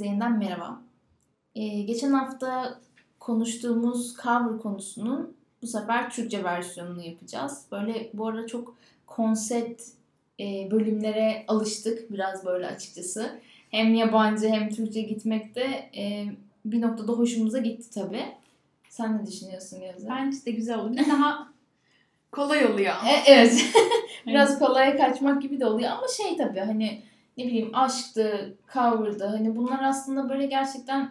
Herkese yeniden merhaba. Ee, geçen hafta konuştuğumuz cover konusunun bu sefer Türkçe versiyonunu yapacağız. Böyle bu arada çok konsept e, bölümlere alıştık biraz böyle açıkçası. Hem yabancı hem Türkçe gitmekte e, bir noktada hoşumuza gitti tabii. Sen ne düşünüyorsun Gözde? Bence de güzel oluyor. Daha kolay oluyor. E, evet. Biraz kolaya kaçmak gibi de oluyor ama şey tabii hani ne bileyim aşktı, cover'dı hani bunlar aslında böyle gerçekten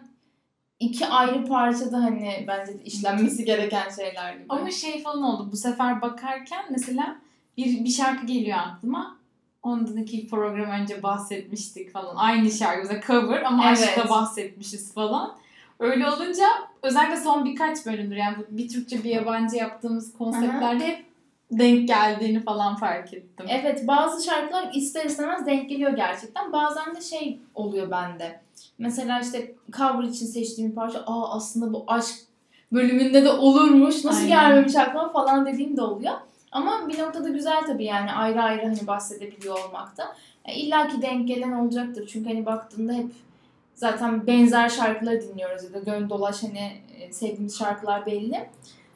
iki ayrı parçada hani bence işlenmesi gereken şeyler gibi. Ama şey falan oldu. Bu sefer bakarken mesela bir, bir şarkı geliyor aklıma. Ondan iki program önce bahsetmiştik falan. Aynı şarkı mesela cover ama Evet. aşkta bahsetmişiz falan. Öyle olunca özellikle son birkaç bölümdür yani bu bir Türkçe bir yabancı yaptığımız konseptlerde hep denk geldiğini falan fark ettim. Evet bazı şarkılar ister istemez denk geliyor gerçekten. Bazen de şey oluyor bende. Mesela işte cover için seçtiğim bir parça aa aslında bu aşk bölümünde de olurmuş. Nasıl Aynen. gelmemiş aklıma falan dediğim de oluyor. Ama bir noktada güzel tabii yani ayrı ayrı hani bahsedebiliyor olmakta. E, İlla ki denk gelen olacaktır. Çünkü hani baktığında hep zaten benzer şarkıları dinliyoruz ya da gönül dolaş hani e, sevdiğimiz şarkılar belli.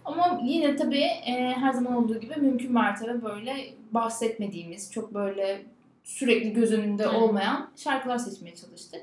Ama yine tabii e, her zaman olduğu gibi mümkün mertebe böyle bahsetmediğimiz, çok böyle sürekli göz önünde Hı. olmayan şarkılar seçmeye çalıştık.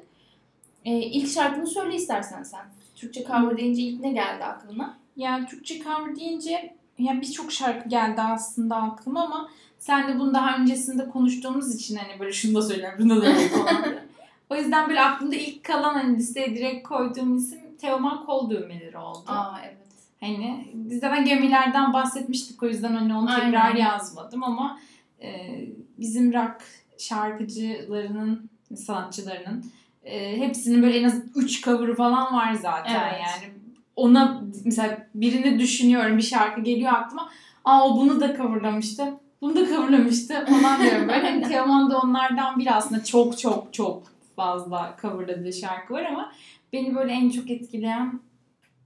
E, ilk şarkını söyle istersen sen. Türkçe cover deyince ilk ne geldi aklına? Yani Türkçe cover deyince yani birçok şarkı geldi aslında aklıma ama sen de bunu daha öncesinde konuştuğumuz için hani böyle şunu da söyleyeyim, bunu da söyleyeyim o yüzden böyle aklımda ilk kalan hani listeye direkt koyduğum isim Teoman Kol Düğmeleri oldu. Aa evet. Hani biz zaten gemilerden bahsetmiştik o yüzden hani onu tekrar Aynen. yazmadım ama e, bizim rock şarkıcılarının, sanatçılarının e, hepsinin böyle en az 3 cover'ı falan var zaten Evet. yani. Ona mesela birini düşünüyorum bir şarkı geliyor aklıma. Aa o bunu da coverlamıştı. Bunu da coverlamıştı falan diyorum. Böyle hani Teoman da onlardan biri aslında çok çok çok fazla coverladığı şarkı var ama beni böyle en çok etkileyen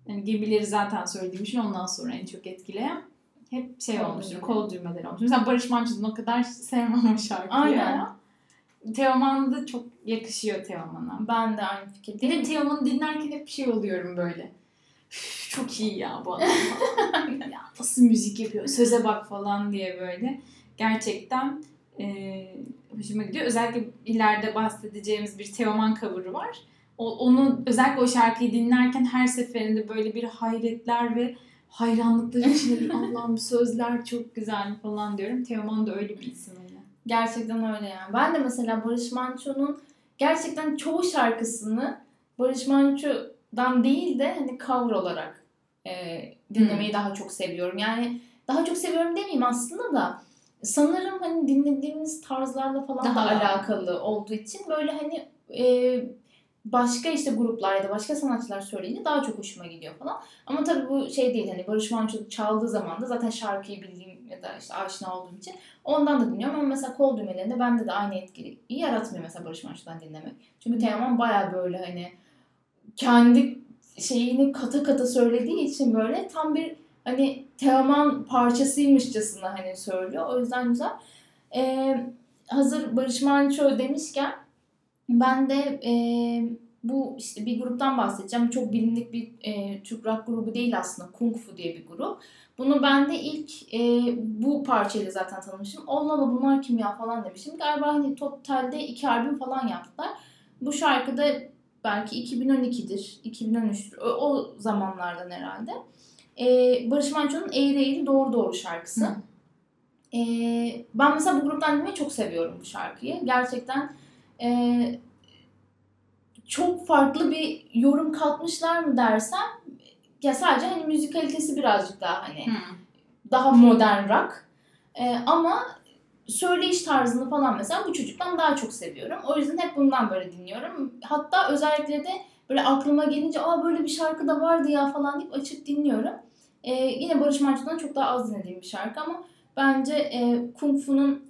yani gemileri zaten söylediğim için ondan sonra en çok etkileyen hep şey Kol olmuştur. düğmeleri. Kol düğmeleri olmuş. Mesela Barış Manço'dan o kadar sevmem o şarkıyı Aynen. Teoman da çok yakışıyor Teoman'a. Ben de aynı Bir de fikirdeyim. Teoman'ı dinlerken hep şey oluyorum böyle. "Üf, Çok iyi ya bu adam ya nasıl müzik yapıyor, söze bak falan diye böyle. Gerçekten eee hoşuma gidiyor. Özellikle ileride bahsedeceğimiz bir Teoman cover'ı var. O, onu özellikle o şarkıyı dinlerken her seferinde böyle bir hayretler ve hayranlıklar içinde Allah'ım sözler çok güzel falan diyorum. Teoman da öyle bir isim öyle. Gerçekten öyle yani. Ben de mesela Barış Manço'nun gerçekten çoğu şarkısını Barış Manço'dan değil de hani cover olarak e, dinlemeyi daha çok seviyorum. Yani daha çok seviyorum demeyeyim aslında da sanırım hani dinlediğimiz tarzlarla falan Daha da da. alakalı olduğu için böyle hani e, başka işte gruplar ya da başka sanatçılar söyleyince daha çok hoşuma gidiyor falan. Ama tabii bu şey değil hani Barış Manço çaldığı zaman da zaten şarkıyı bildiğim ya da işte aşina olduğum için Ondan da dinliyorum ama mesela kol düğmelerinde bende de aynı etkiyi yaratmıyor mesela Barış Manço'dan dinlemek. Çünkü Teoman baya böyle hani kendi şeyini kata kata söylediği için böyle tam bir hani Teoman parçasıymışçasına hani söylüyor. O yüzden güzel. Ee, hazır Barış Manço demişken ben de e, bu işte bir gruptan bahsedeceğim. Çok bilindik bir e, Türk rock grubu değil aslında. Kung Fu diye bir grup. Bunu ben de ilk e, bu parçayla zaten tanımışım. Allah Allah bunlar kim ya falan demişim. Galiba hani totalde iki albüm falan yaptılar. Bu şarkıda belki 2012'dir, 2013'tür. O, o zamanlardan herhalde. E, Barış Manço'nun Eğri Eğri Doğru Doğru şarkısı. Hı. E, ben mesela bu gruptan dinlemeyi çok seviyorum bu şarkıyı. Gerçekten e, çok farklı bir yorum katmışlar mı dersen ya sadece hani müzikalitesi birazcık daha hani daha modern rock. Ee, ama söyleyiş tarzını falan mesela bu çocuktan daha çok seviyorum. O yüzden hep bundan böyle dinliyorum. Hatta özellikle de böyle aklıma gelince aa böyle bir şarkı da vardı ya falan deyip açıp dinliyorum. Ee, yine Barış Manço'dan çok daha az dinlediğim bir şarkı ama bence e, Kung Fu'nun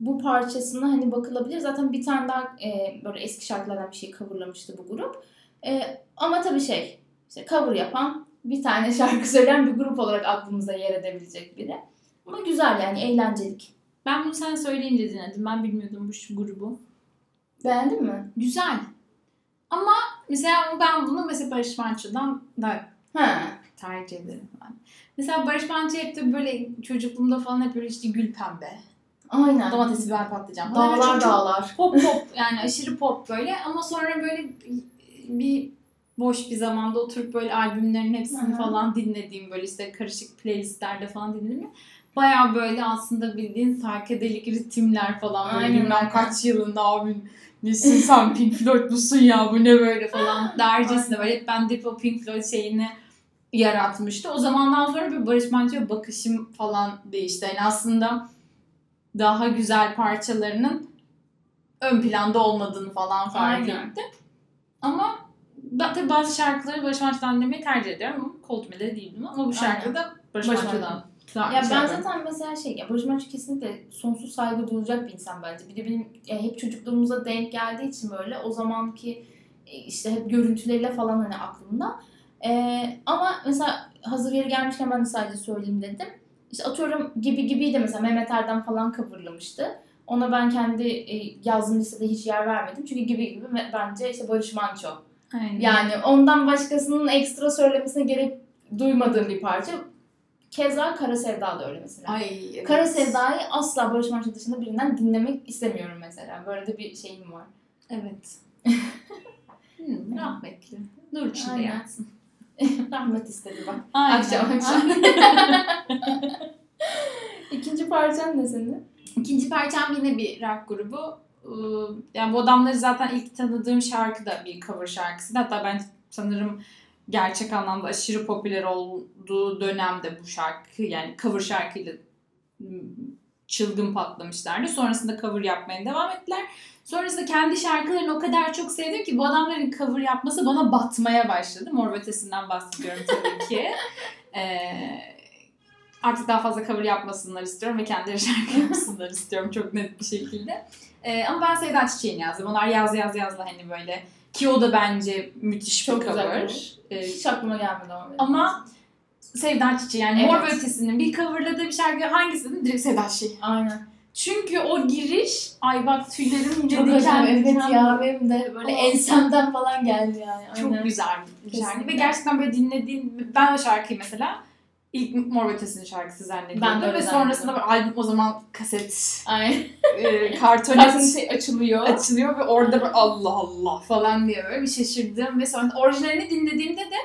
bu parçasına hani bakılabilir. Zaten bir tane daha e, böyle eski şarkılardan bir şey coverlamıştı bu grup. E, ama tabii şey işte cover yapan bir tane şarkı söyleyen bir grup olarak aklımıza yer edebilecek biri. Ama güzel yani eğlencelik. Ben bunu sen söyleyince dinledim. Ben bilmiyordum bu şu grubu. Beğendin mi? Güzel. Ama mesela ben bunu mesela Barış Manço'dan da Ha. tercih ederim ben. Mesela Barış Manço hep de böyle çocukluğumda falan hep böyle işte gül pembe. Aynen. Domates, biber, patlıcan falan. Böyle Dağlar çok- dağlar. Pop pop yani aşırı pop böyle ama sonra böyle bir boş bir zamanda oturup böyle albümlerin hepsini Aha. falan dinlediğim böyle işte karışık playlistlerde falan dinledim. Baya böyle aslında bildiğin psychedelic ritimler falan böyle Aynen, bilmem kaç yılında abi nesin sen Pink Floyd musun ya bu ne böyle falan dercesine böyle hep ben de o Pink Floyd şeyini yaratmıştı. O zamandan sonra bir Barış Manço'ya bakışım falan değişti. Yani aslında daha güzel parçalarının ön planda olmadığını falan fark ettim. Ama ben tabii bazı şarkıları Barış Manço'dan dinlemeyi tercih ediyorum ama Coldplay'de değildim ama bu şarkı da Barış Manço'dan. Ya ben zaten mesela şey ya Barış Manço kesinlikle sonsuz saygı duyulacak bir insan bence. Bir de benim ya hep çocukluğumuza denk geldiği için böyle o zamanki e, işte hep görüntüleriyle falan hani aklımda. Ee, ama mesela hazır yeri gelmişken ben de sadece söyleyeyim dedim. İşte atıyorum gibi gibi de mesela Mehmet Erdem falan coverlamıştı. Ona ben kendi e, yazdığım listede hiç yer vermedim. Çünkü gibi gibi bence işte Barış Manço. Aynen. Yani ondan başkasının ekstra söylemesine gerek duymadığım bir parça. Keza Kara Sevda da öyle mesela. Ay, evet. Kara Sevda'yı asla Barış Manço dışında birinden dinlemek istemiyorum mesela. Böyle de bir şeyim var. Evet. hmm, rahmetli. Nur içinde yatsın. Rahmet istedi bak. Aynen. Akşam akşam. İkinci parçan ne senin? İkinci parçam yine bir rock grubu. Ee, Yani bu adamları zaten ilk tanıdığım şarkı da bir cover şarkısı. Hatta ben sanırım gerçek anlamda aşırı popüler olduğu dönemde bu şarkı yani cover şarkıyla ım, çılgın patlamışlardı. Sonrasında cover yapmaya devam ettiler. Sonrasında kendi şarkılarını o kadar çok sevdim ki bu adamların cover yapması bana batmaya başladı. Mor Ötesi'nden bahsediyorum tabii ki. Ee, artık daha fazla cover yapmasınlar istiyorum ve kendileri şarkı yapsınlar istiyorum çok net bir şekilde. Ee, ama ben Sevda Çiçek'ini yazdım. Onlar yaz yaz yazla hani böyle ki o da bence müthiş Çok bir güzel cover. cover. Ee, Hiç aklıma gelmedi ama. ama Sevda Çiçeği yani Mor ve Evet. Ötesi'nin bir coverladığı bir şarkı hangisi dedim? Direkt Sevda Çiçeği. Aynen. Çünkü o giriş ay bak tüylerim Çok diken. Evet ya benim de böyle Ama- ensemden falan geldi yani. Çok Aynen. güzel bir şarkı Kesinlikle. ve gerçekten böyle dinlediğim ben o şarkıyı mesela ilk Mor Ötesi'nin şarkısı zannediyordum Ben de öyle ve sonrasında böyle albüm o zaman kaset Aynen. e, kartonet şey açılıyor. açılıyor ve orada böyle Allah Allah falan diye böyle bir şaşırdım ve sonra orijinalini dinlediğimde de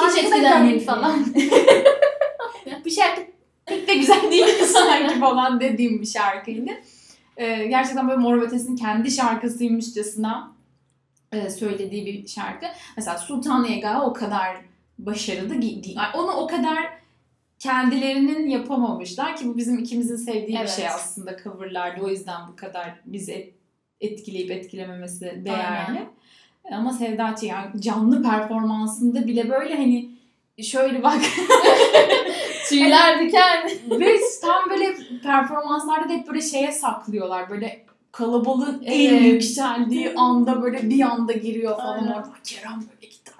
Hiç etkilenmedim falan. bir şarkı pek de güzel değil sanki falan dediğim bir şarkıydı. Ee, gerçekten böyle Mor Ötesi'nin kendi şarkısıymışçasına e, söylediği bir şarkı. Mesela Sultan Yega o kadar başarılı değil. Onu o kadar kendilerinin yapamamışlar ki bu bizim ikimizin sevdiği Evet. bir şey aslında coverlarda. O yüzden bu kadar bizi et- etkileyip etkilememesi değerli. Ama Sevda Çiğ yani canlı performansında bile böyle hani şöyle bak Tüyler diken. ve tam böyle performanslarda da hep böyle şeye saklıyorlar. Böyle kalabalığın en Evet. yükseldiği anda böyle bir anda giriyor falan Aynen. orada. Kerem böyle gitar.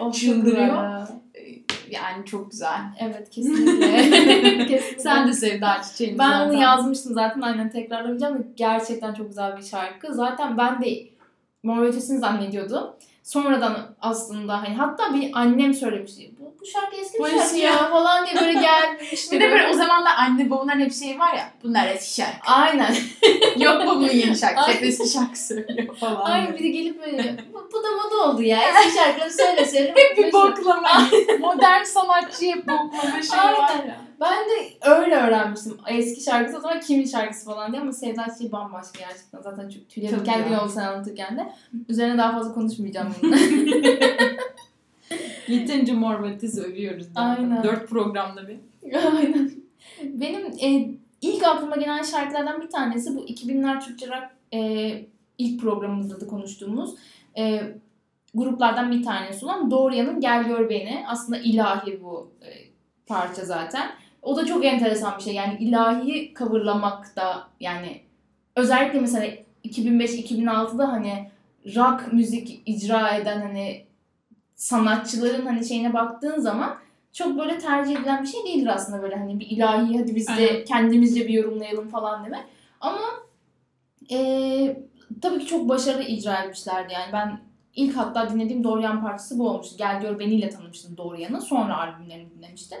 Of, Çıldırıyor. ya. Yani çok güzel. Evet kesinlikle. kesinlikle. Sen de Sevda Çiçek'in Ben zaten. onu yazmıştım zaten aynen tekrarlamayacağım. Gerçekten çok güzel bir şarkı. Zaten ben de Mor Ötesi'ni zannediyordum. Sonradan aslında hani hatta bir annem söylemişti. Bu, bu şarkı eski bir şarkı ya falan diye böyle gelmişti. Bir de böyle o zamanlar anne babaların hep şey var ya bunlar eski şarkı. Aynen. Yok bu bunun yeni şarkısı. Hep eski şarkı söylüyor falan. Aynen bir de gelip böyle bu, bu da moda oldu ya. Eski şarkıları söyle söyle. Hep bir boklama. Modern sanatçı hep boklama şey var ya. Ben de öyle öğrenmiştim. Eski şarkısı o zaman kimin şarkısı falan diye ama Sevda Çiçeği bambaşka gerçekten. Zaten çok tüylerim Tabii kendine ya. oldu sen anlatırken de. Üzerine daha fazla konuşmayacağım bunun. Yeterince Mor ve Ötesi övüyoruz. zaten. Aynen. Dört programda bir. Aynen. Benim e, ilk aklıma gelen şarkılardan bir tanesi bu 2000'ler Türkçe rock e, ilk programımızda da konuştuğumuz e, gruplardan bir tanesi olan Doğruyan'ın Gel Gör Beni. Aslında ilahi bu e, parça zaten. O da çok enteresan bir şey. Yani ilahiyi coverlamak da yani özellikle mesela 2005-2006'da hani rock müzik icra eden hani sanatçıların hani şeyine baktığın zaman çok böyle tercih edilen bir şey değildir aslında böyle hani bir ilahi hadi biz de Aynen. kendimizce bir yorumlayalım falan demek. Ama eee, tabii ki çok başarılı icra etmişlerdi yani. Ben ilk hatta dinlediğim Dorian parçası bu olmuştu. Gel Gör Beni'yle tanımıştım Dorian'ı. Sonra albümlerini dinlemiştim.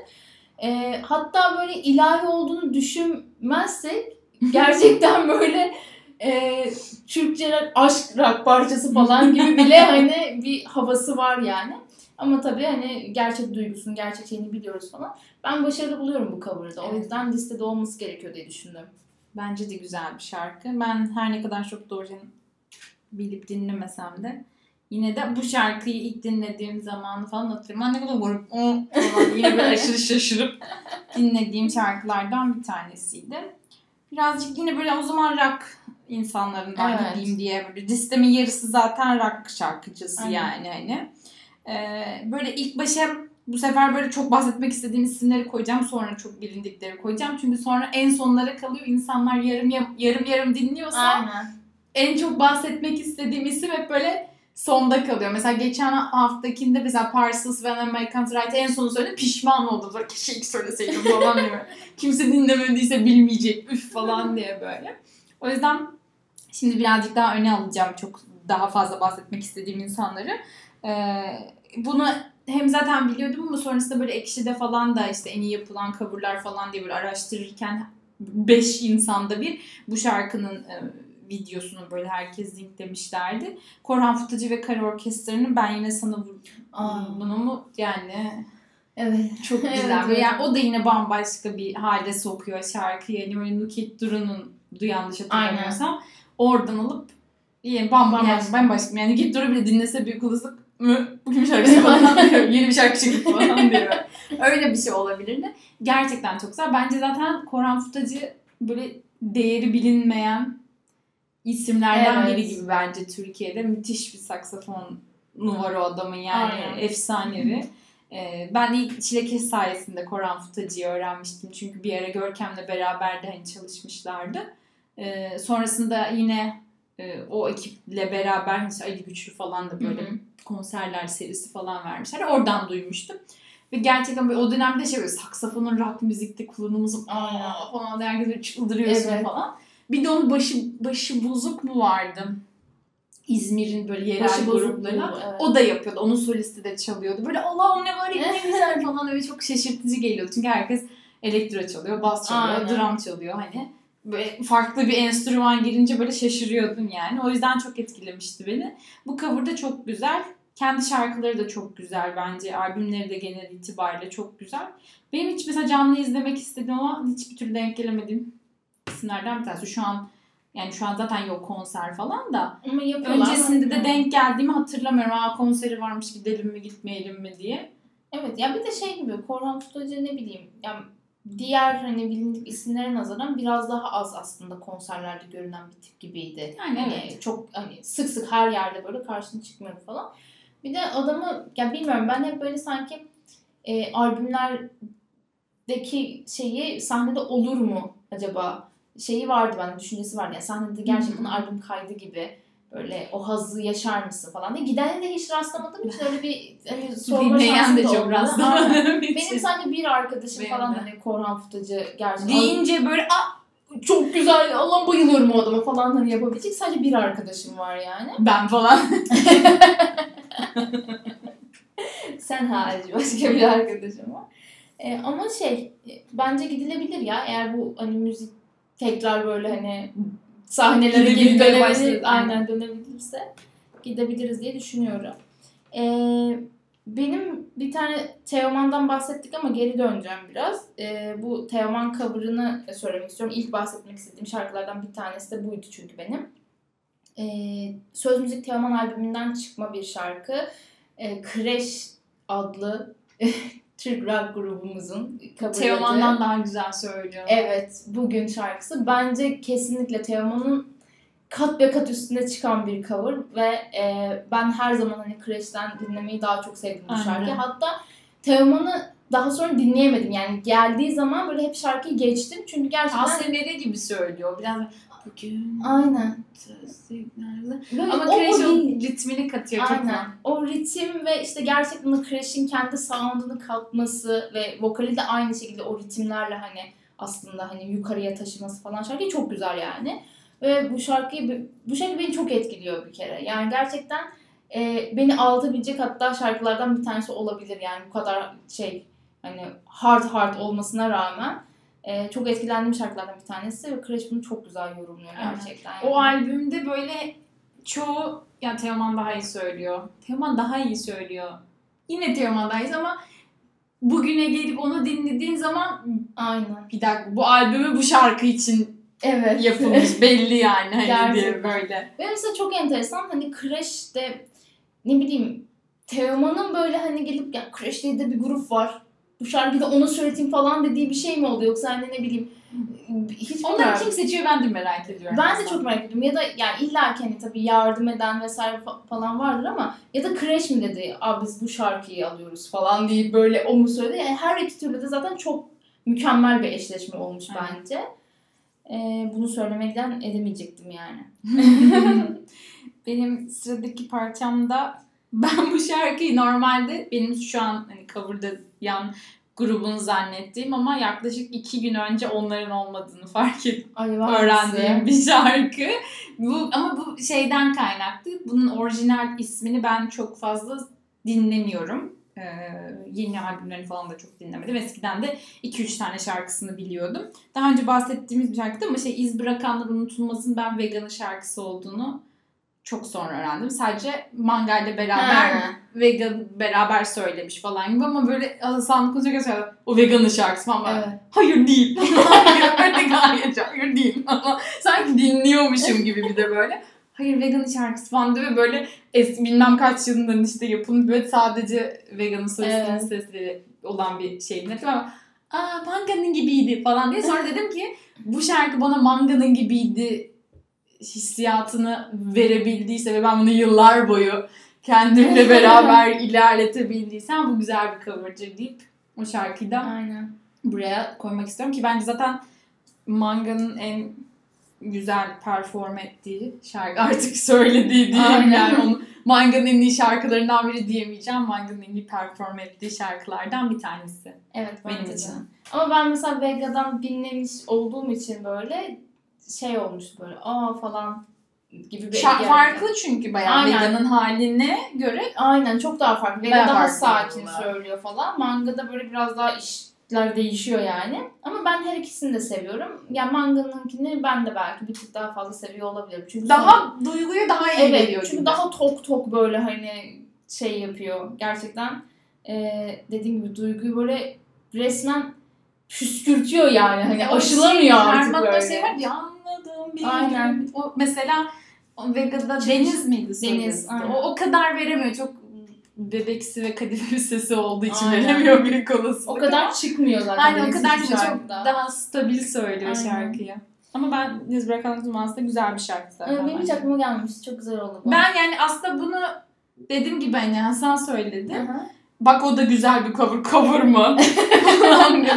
Ee, hatta böyle ilahi olduğunu düşünmezsek gerçekten böyle e, Türkçe aşk rock parçası falan gibi bile hani bir havası var yani. Ama tabii hani gerçek duygusunu, gerçek şeyini biliyoruz falan. Ben başarılı buluyorum bu cover'ı da. O Evet. yüzden listede olması gerekiyor diye düşündüm. Bence de güzel bir şarkı. Ben her ne kadar çok Dorjen'i bilip dinlemesem de yine de bu şarkıyı ilk dinlediğim zamanı falan hatırlıyorum. Ben ne kadar grup falan yine böyle aşırı şaşırıp dinlediğim şarkılardan bir tanesiydi. Birazcık yine böyle o zaman rock insanlarından Evet. gideyim diye böyle listemin yarısı zaten rock şarkıcısı Aynen. yani hani. Ee, böyle ilk başa bu sefer böyle çok bahsetmek istediğim isimleri koyacağım. Sonra çok bilindikleri koyacağım. Çünkü sonra en sonlara kalıyor. İnsanlar yarım yarım, yarım, yarım dinliyorsa Aynen. en çok bahsetmek istediğim isim hep böyle sonda kalıyor. Mesela geçen haftakinde mesela Parsons ve American Right en sonu söyledim. Pişman oldum. Sonra keşke ilk söyleseydim falan diye. Kimse dinlemediyse bilmeyecek üf falan diye böyle. O yüzden şimdi birazcık daha öne alacağım çok daha fazla bahsetmek istediğim insanları. Ee, bunu hem zaten biliyordum ama sonrasında böyle Ekşi'de falan da işte en iyi yapılan coverlar falan diye böyle araştırırken 5 insanda bir bu şarkının e, videosunu böyle herkes linklemişlerdi. Korhan Fıtıcı ve Kara Orkestra'nın ben yine sana bunu mu yani Evet. çok güzel. Evet. yani o da yine bambaşka bir hale sokuyor şarkıyı. Yani böyle Nukit Duru'nun yanlış hatırlamıyorsam oradan alıp yani bambaşka. Bambaşka. Yani bambaşka. Yani Nukit Duru bile dinlese büyük olasılık mı? Bu kim şarkısı falan diyor. Yeni bir şarkı çıktı falan diyor. Öyle bir şey olabilirdi. Gerçekten çok güzel. Bence zaten Korhan Futacı böyle değeri bilinmeyen isimlerden Evet. biri gibi bence Türkiye'de. Müthiş bir saksafonu var o adamın yani Aynen. efsanevi. Ee, ben ilk Çilekes sayesinde Korhan Futacı'yı öğrenmiştim. Çünkü bir ara Görkem'le beraber de hani çalışmışlardı. Ee, sonrasında yine e, o ekiple beraber işte Ali Güçlü falan da böyle konserler serisi falan vermişler. Oradan duymuştum. Ve gerçekten böyle o dönemde şey böyle saksafonun rock müzikte kullanımızı falan böyle çıldırıyorsun Evet. falan. Bir de onun başı başı bozuk mu vardı? İzmir'in böyle yerel Başı grubu, evet. O da yapıyordu. Onun solisti de çalıyordu. Böyle Allah'ım ne var ne güzel falan öyle çok şaşırtıcı geliyordu. Çünkü herkes elektro çalıyor, bas çalıyor, Aynen. drum çalıyor hani. Böyle farklı bir enstrüman girince böyle şaşırıyordun yani. O yüzden çok etkilemişti beni. Bu cover da çok güzel. Kendi şarkıları da çok güzel bence. Albümleri de genel itibariyle çok güzel. Benim hiç mesela canlı izlemek istedim ama hiçbir türlü denk gelemedim isimlerden bir tanesi. Şu an yani şu an zaten yok konser falan da. Ama. Öncesinde de denk geldiğimi hatırlamıyorum. Aa konseri varmış gidelim mi gitmeyelim mi diye. Evet ya bir de şey gibi Korhan Tutacı ne bileyim yani diğer hani bilindik isimlere nazaran biraz daha az aslında konserlerde görünen bir tip gibiydi. Yani Hani evet. çok hani sık sık her yerde böyle karşına çıkmıyor falan. Bir de adamı ya bilmiyorum ben hep böyle sanki e, albümlerdeki şeyi sahnede olur mu acaba şeyi vardı bende düşüncesi vardı. Yani sahnede gerçekten albüm kaydı gibi böyle o hazzı yaşar mısın falan diye. Gidene de hiç rastlamadığım için öyle bir hani sorma Dinleyen de çok olmadı. rastlamadığım Benim sadece bir arkadaşım Benim falan de. hani Korhan Futacı gerçekten Deyince böyle aa çok güzel Allah bayılıyorum o adama falan hani yapabilecek sadece bir arkadaşım var yani. ben falan. Sen hariç başka bir arkadaşım var. E, ama şey e, bence gidilebilir ya eğer bu hani müzik tekrar böyle hani sahnelere geri Gidebilmeye dönebilir, başladı. aynen dönebilirse gidebiliriz diye düşünüyorum. E, benim bir tane Teoman'dan bahsettik ama geri döneceğim biraz. E, bu Teoman cover'ını söylemek istiyorum. İlk bahsetmek istediğim şarkılardan bir tanesi de buydu çünkü benim. E, Söz Müzik Teoman albümünden çıkma bir şarkı. E, Crash adlı Türk rock grubumuzun coverladığı. Teoman'dan daha güzel söylüyor. Evet, bugün şarkısı. Bence kesinlikle Teoman'ın kat be kat üstüne çıkan bir cover ve e, ben her zaman hani Crash'ten dinlemeyi daha çok sevdim bu şarkıyı. Hatta Teoman'ı daha sonra dinleyemedim yani geldiği zaman böyle hep şarkıyı geçtim çünkü gerçekten ASMR gibi söylüyor. Biraz bugün aynen Böyle Ama o Crash o ritmini katıyor çok Aynen. O ritim ve işte gerçekten o Crash'in kendi sound'unu katması ve vokali de aynı şekilde o ritimlerle hani aslında hani yukarıya taşıması falan şarkı çok güzel yani. Ve bu şarkıyı bu şarkı beni çok etkiliyor bir kere. Yani gerçekten e, beni ağlatabilecek hatta şarkılardan bir tanesi olabilir. Yani bu kadar şey hani hard hard olmasına rağmen e, çok etkilendiğim şarkılardan bir tanesi ve Crash bunu çok güzel yorumluyor gerçekten. O albümde böyle çoğu ya Teoman daha iyi söylüyor. Teoman daha iyi söylüyor. Yine Teoman daha iyi ama bugüne gelip onu dinlediğin zaman Aynen. bir dakika bu albümü bu şarkı için Evet. yapılmış belli yani hani diye Gerçekten. böyle. Ve mesela çok enteresan hani Crash'te ne bileyim Teoman'ın böyle hani gelip ya Crash diye de bir grup var. Bu şarkıyı da ona söyleteyim falan dediği bir şey mi oldu yoksa hani ne bileyim hiç Onları kim seçiyor ben de merak ediyorum. Ben de aslında. çok merak ediyorum. Ya da yani illa ki hani tabii yardım eden vesaire fa- falan vardır ama ya da Crash mi dedi? Abi biz bu şarkıyı alıyoruz falan diye böyle o mu söyledi? Yani her iki türlü de zaten çok mükemmel bir eşleşme olmuş Aynen. bence. Ee, bunu söylemekten edemeyecektim yani. Benim sıradaki parçamda ben bu şarkıyı normalde benim şu an hani cover'da yan grubun zannettiğim ama yaklaşık iki gün önce onların olmadığını fark ettim. Ay öğrendiğim bir şarkı. Bu ama bu şeyden kaynaklı. Bunun orijinal ismini ben çok fazla dinlemiyorum. Ee, yeni albümlerini falan da çok dinlemedim. Eskiden de 2-3 tane şarkısını biliyordum. Daha önce bahsettiğimiz bir şarkıydı ama şey iz bırakanlar unutulmasın ben veganın şarkısı olduğunu çok sonra öğrendim. Sadece Manga ile beraber Ha. vegan beraber söylemiş falan gibi ama böyle konuşurken söylüyor. O veganın şarkısı falan. Evet. Hayır değil. Hayır gayet hayır değil. Ama sanki dinliyormuşum gibi bir de böyle. Hayır veganın şarkısı falan diyor ve böyle es, bilmem kaç yılından işte yapılmış böyle sadece veganın solistinin Evet. sesleri olan bir yapıyor ama aa manganın gibiydi falan diye. Sonra dedim ki bu şarkı bana manganın gibiydi hissiyatını verebildiyse ve ben bunu yıllar boyu kendimle beraber ilerletebildiysem bu güzel bir cover'cı deyip o şarkıyı da Aynen. buraya koymak istiyorum ki bence zaten Manga'nın en güzel perform ettiği şarkı artık söylediği diyeyim Aynen. yani onu Manga'nın en iyi şarkılarından biri diyemeyeceğim. Manga'nın en iyi perform ettiği şarkılardan bir tanesi. Evet Benim için. Ama ben mesela Vega'dan dinlemiş olduğum için böyle şey olmuş böyle aa falan gibi bir Şa- farklı çünkü bayağı Aynen. Vega'nın haline göre Aynen çok daha farklı. Vega daha farklı sakin bunlar. söylüyor falan. Manga'da böyle biraz daha işler değişiyor yani. Ama ben her ikisini de seviyorum. Yani Manga'nınkini ben de belki bir tık daha fazla seviyor olabilirim. Çünkü sonra- daha duyguyu daha iyi evet veriyor çünkü gibi. daha tok tok böyle hani şey yapıyor. Gerçekten eee dediğim gibi duyguyu böyle resmen püskürtüyor yani. Hani O aşılamıyor şey, artık böyle. şey var ya bir Aynen. O mesela o Vega'da Deniz miydi Deniz. O, o kadar veremiyor. Çok bebeksi ve kadife bir sesi olduğu için Aynen. veremiyor büyük olasılıkla. O kadar çıkmıyor zaten. Aynen o kadar çok daha stabil söylüyor Aynen. şarkıyı. Ama ben Deniz Bırakan Tutmaz da güzel bir şarkı zaten. Evet, benim hiç aklıma gelmemişti. Çok güzel oldu bu. Ben yani aslında bunu dediğim gibi hani Hasan söyledi. Hı hı. Bak o da güzel bir cover. Cover mı?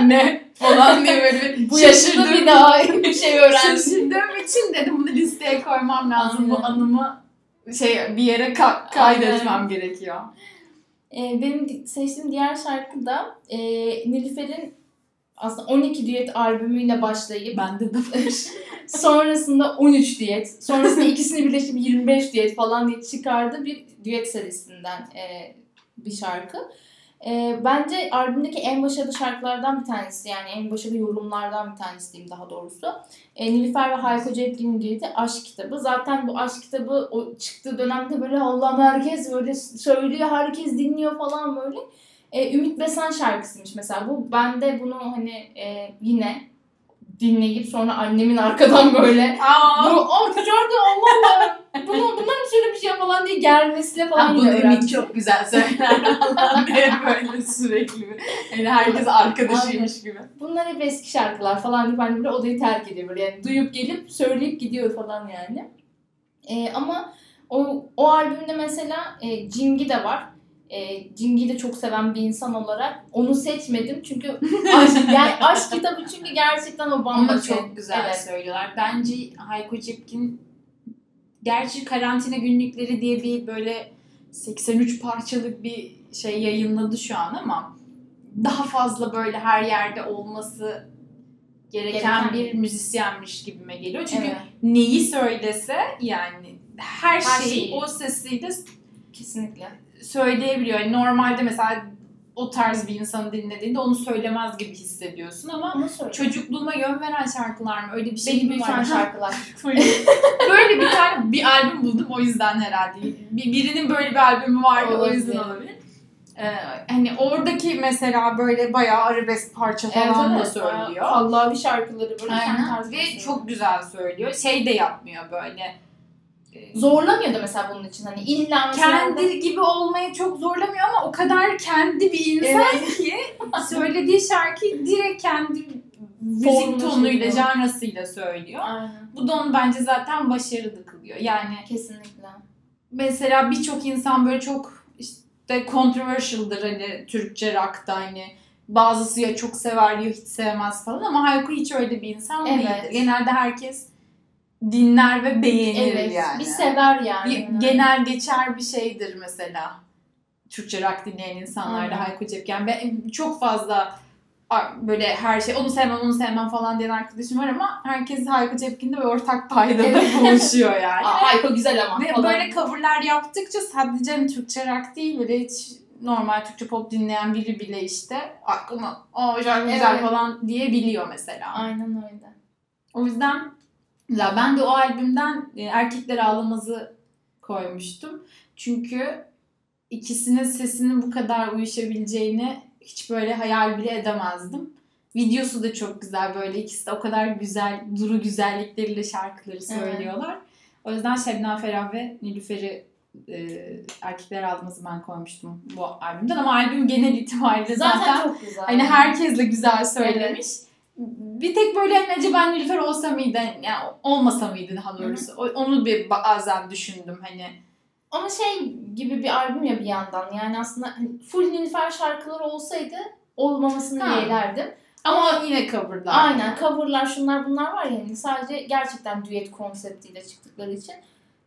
ne? Falan diye böyle bir Bu yaşında bir daha bir şey öğrendim. Şaşırdığım için dedim bunu listeye koymam lazım. Bu Aynen. anımı şey bir yere ka- kaydetmem gerekiyor. Ee, benim seçtiğim diğer şarkı da e, Nilüfer'in aslında 12 düet albümüyle başlayıp Bende de var. sonrasında 13 düet, sonrasında ikisini birleştirip 25 düet falan diye çıkardığı bir düet serisinden e, bir şarkı. E, bence albümdeki en başarılı şarkılardan bir tanesi yani en başarılı yorumlardan bir tanesi diyeyim daha doğrusu. E, Nilüfer ve Hayko Cepkin'in düeti Aşk Kitabı. Zaten bu Aşk Kitabı o çıktığı dönemde böyle Allah'ım herkes böyle söylüyor, herkes dinliyor falan böyle. E, Ümit Besen şarkısıymış mesela bu. Ben de bunu hani e, yine dinleyip sonra annemin arkadan böyle Aa, bu o şarkı Allah Allah bunu bunlar mı söylemiş ya falan diye gelmesiyle falan Ha, bunu. Ümit çok güzel söyler falan diye böyle sürekli. Yani herkes arkadaşıymış gibi. Bunlar hep eski şarkılar falan deyip annem böyle odayı terk ediyor böyle yani duyup gelip söyleyip gidiyor falan yani. E, ama o, o albümde mesela e, Cingi de var. E, Cingi'yi de çok seven bir insan olarak onu seçmedim çünkü aşk, yani aşk kitabı çünkü gerçekten o bambaşka. çok güzel Evet. söylüyorlar. Bence Hayko Cepkin gerçi karantina günlükleri diye bir böyle 83 parçalık bir şey yayınladı şu an ama daha fazla böyle her yerde olması gereken, Gereken bir müzisyenmiş gibime geliyor. Çünkü Evet. neyi söylese yani her, Her şeyi, şeyi. o sesiyle Kesinlikle. Söyleyebiliyor. Yani normalde mesela o tarz bir insanı dinlediğinde onu söylemez gibi hissediyorsun ama çocukluğuma yön veren şarkılar mı? Öyle bir şey Beni mi var? şarkılar. Böyle, bir tane bir albüm buldum o yüzden herhalde. Bir, birinin böyle bir albümü vardı o yüzden Olabilir. olabilir. Ee, hani oradaki mesela böyle bayağı arabesk parça falan da söylüyor. Kallavi şarkıları böyle Aynen. tarzı. Ve çok güzel söylüyor. Şey de yapmıyor böyle. Zorlamıyor da mesela bunun için hani illa mesela kendi gibi olmaya çok zorlamıyor ama o kadar kendi bir insan ki söylediği şarkıyı direkt kendi müzik tonuyla, janrasıyla söylüyor. Aynen. Bu da onu bence zaten başarılı kılıyor. Yani Kesinlikle. mesela birçok insan böyle çok işte controversial'dır hani Türkçe rock'ta hani bazısı ya çok sever ya hiç sevmez falan ama Hayko hiç öyle bir insan Evet. değildir. Genelde herkes dinler ve beğenir Evet. yani. Bir sever yani. Bir genel geçer bir şeydir mesela. Türkçe rock dinleyen insanlarda Aynen. Hayko Cepken. Ben çok fazla böyle her şey onu sevmem onu sevmem falan diyen arkadaşım var ama herkes Hayko Cepkin'de ve ortak paydada Evet. buluşuyor yani. Aa, Hayko güzel ama. Ve falan. böyle coverlar yaptıkça sadece hani Türkçe rock değil böyle hiç normal Türkçe pop dinleyen biri bile işte aklıma o şarkı güzel Evet. falan diyebiliyor mesela. Aynen öyle. O yüzden ya ben de o albümden e, Erkekler Ağlamaz'ı koymuştum. Çünkü ikisinin sesinin bu kadar uyuşabileceğini hiç böyle hayal bile edemezdim. Videosu da çok güzel böyle ikisi de o kadar güzel duru güzellikleriyle şarkıları söylüyorlar. O yüzden Şebnem Ferah ve Nilüfer'i e, Erkekler Ağlamaz'ı ben koymuştum bu albümden ama albüm genel itibariyle Zaten, zaten çok güzel. Hani herkesle güzel söylemiş. Bir tek böyle hani acaba Nilüfer olsa mıydı? Yani olmasa mıydı daha doğrusu? O- Onu bir bazen düşündüm hani. Ama şey gibi bir albüm ya bir yandan. Yani aslında hani full Nilüfer şarkıları olsaydı olmamasını Ha. yeğlerdim. Ama yine coverlar. Aynen coverlar şunlar bunlar var ya hani sadece gerçekten düet konseptiyle çıktıkları için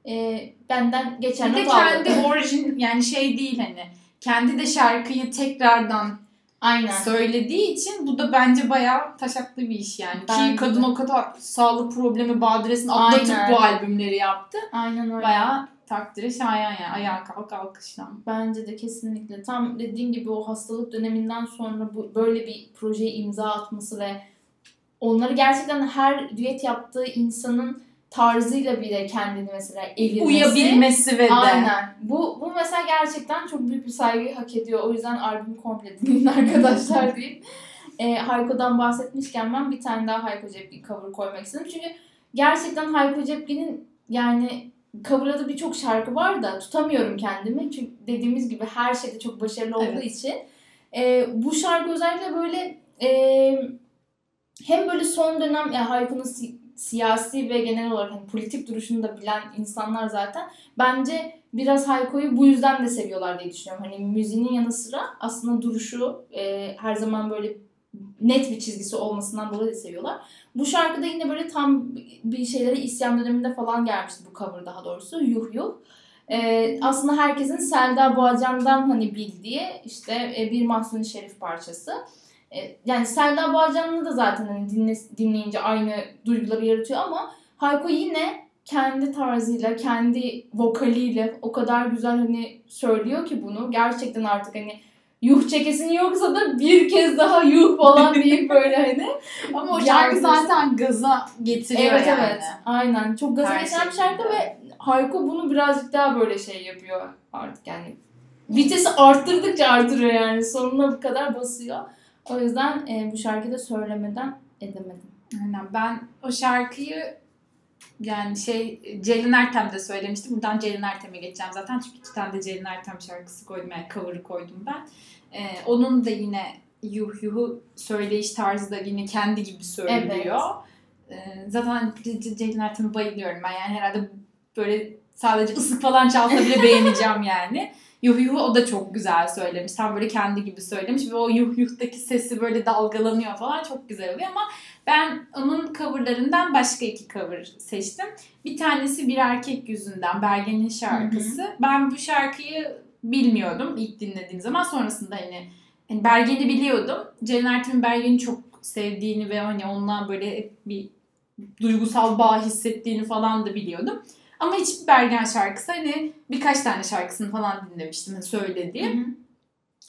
e, benden geçen not aldım. kendi orijin yani şey değil hani. Kendi de şarkıyı tekrardan Aynen. söylediği için bu da bence bayağı taşaklı bir iş yani. Bence Ki kadın de. o kadar sağlık problemi badiresini atlatıp Aynen. bu albümleri yaptı. Aynen öyle. Bayağı takdire şayan yani. Ayağa kalk alkışlan. Bence de kesinlikle. Tam dediğim gibi o hastalık döneminden sonra bu böyle bir projeye imza atması ve onları gerçekten her düet yaptığı insanın tarzıyla bile kendini mesela evirmesi. Uyabilmesi ve de. Aynen. Bu, bu mesela gerçekten çok büyük bir saygıyı hak ediyor. O yüzden albüm komple dinleyin arkadaşlar diyeyim. E, Hayko'dan bahsetmişken ben bir tane daha Hayko Cepkin cover koymak istedim. Çünkü gerçekten Hayko Cepkin'in yani coverladığı birçok şarkı var da tutamıyorum kendimi. Çünkü dediğimiz gibi her şeyde çok başarılı olduğu Evet. için. E, bu şarkı özellikle böyle e, hem böyle son dönem yani Hayko'nun siyasi ve genel olarak hani politik duruşunu da bilen insanlar zaten bence biraz Hayko'yu bu yüzden de seviyorlar diye düşünüyorum. Hani müziğinin yanı sıra aslında duruşu e, her zaman böyle net bir çizgisi olmasından dolayı da seviyorlar. Bu şarkıda yine böyle tam bir şeylere isyan döneminde falan gelmişti bu cover daha doğrusu. Yuh yuh. E, aslında herkesin Selda Bağcan'dan hani bildiği işte e, bir Mahsuni Şerif parçası. E, yani Selda Bağcan'ı da zaten hani dinle, dinleyince aynı duyguları yaratıyor ama Hayko yine kendi tarzıyla, kendi vokaliyle o kadar güzel hani söylüyor ki bunu. Gerçekten artık hani yuh çekesin yoksa da bir kez daha yuh falan deyip böyle hani. Ama o şarkı zaten gaza getiriyor evet yani. evet. Aynen. Çok gaza Her getiren bir şarkı ve Hayko bunu birazcık daha böyle şey yapıyor artık yani. Vitesi arttırdıkça artırıyor yani. Sonuna bu kadar basıyor. O yüzden e, bu şarkıyı da söylemeden edemedim. Aynen. Ben o şarkıyı yani şey Ceylin Ertem de söylemiştim. Buradan Ceylin Ertem'e geçeceğim zaten. Çünkü iki tane de Ceylin Ertem şarkısı koydum. Yani cover'ı koydum ben. Ee, onun da yine yuh yuhu söyleyiş tarzı da yine kendi gibi söylüyor. Ee, zaten C- Ceylin Ertem'e bayılıyorum ben. Yani herhalde böyle sadece ısık falan çalsa bile beğeneceğim yani. Yuh yuhu o da çok güzel söylemiş. Tam böyle kendi gibi söylemiş ve o yuh yuhtaki sesi böyle dalgalanıyor falan çok güzel oluyor ama ben onun coverlarından başka iki cover seçtim. Bir tanesi Bir Erkek Yüzünden Bergen'in şarkısı. Ben bu şarkıyı bilmiyordum ilk dinlediğim zaman. Sonrasında hani, hani Bergen'i biliyordum. Ceren Ertem'in Bergen'i çok sevdiğini ve hani ondan böyle bir duygusal bağ hissettiğini falan da biliyordum. Ama hiç Bergen şarkısı hani birkaç tane şarkısını falan dinlemiştim hani söylediği. Hı hı.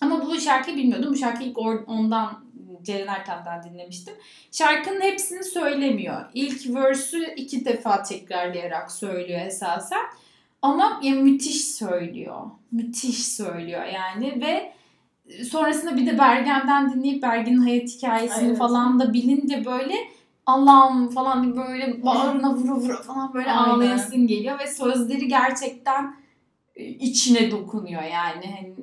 Ama bu şarkıyı bilmiyordum. Bu şarkıyı ilk ondan Ceren Ertem'den dinlemiştim. Şarkının hepsini söylemiyor. İlk verse'ü iki defa tekrarlayarak söylüyor esasen. Ama ya müthiş söylüyor. Müthiş söylüyor yani ve sonrasında bir de Bergen'den dinleyip Bergen'in hayat hikayesini Evet. falan da bilince böyle Allah'ım falan diye böyle bağrına vura vura falan böyle Aynen. ağlayasın geliyor ve sözleri gerçekten e, içine dokunuyor yani. Hani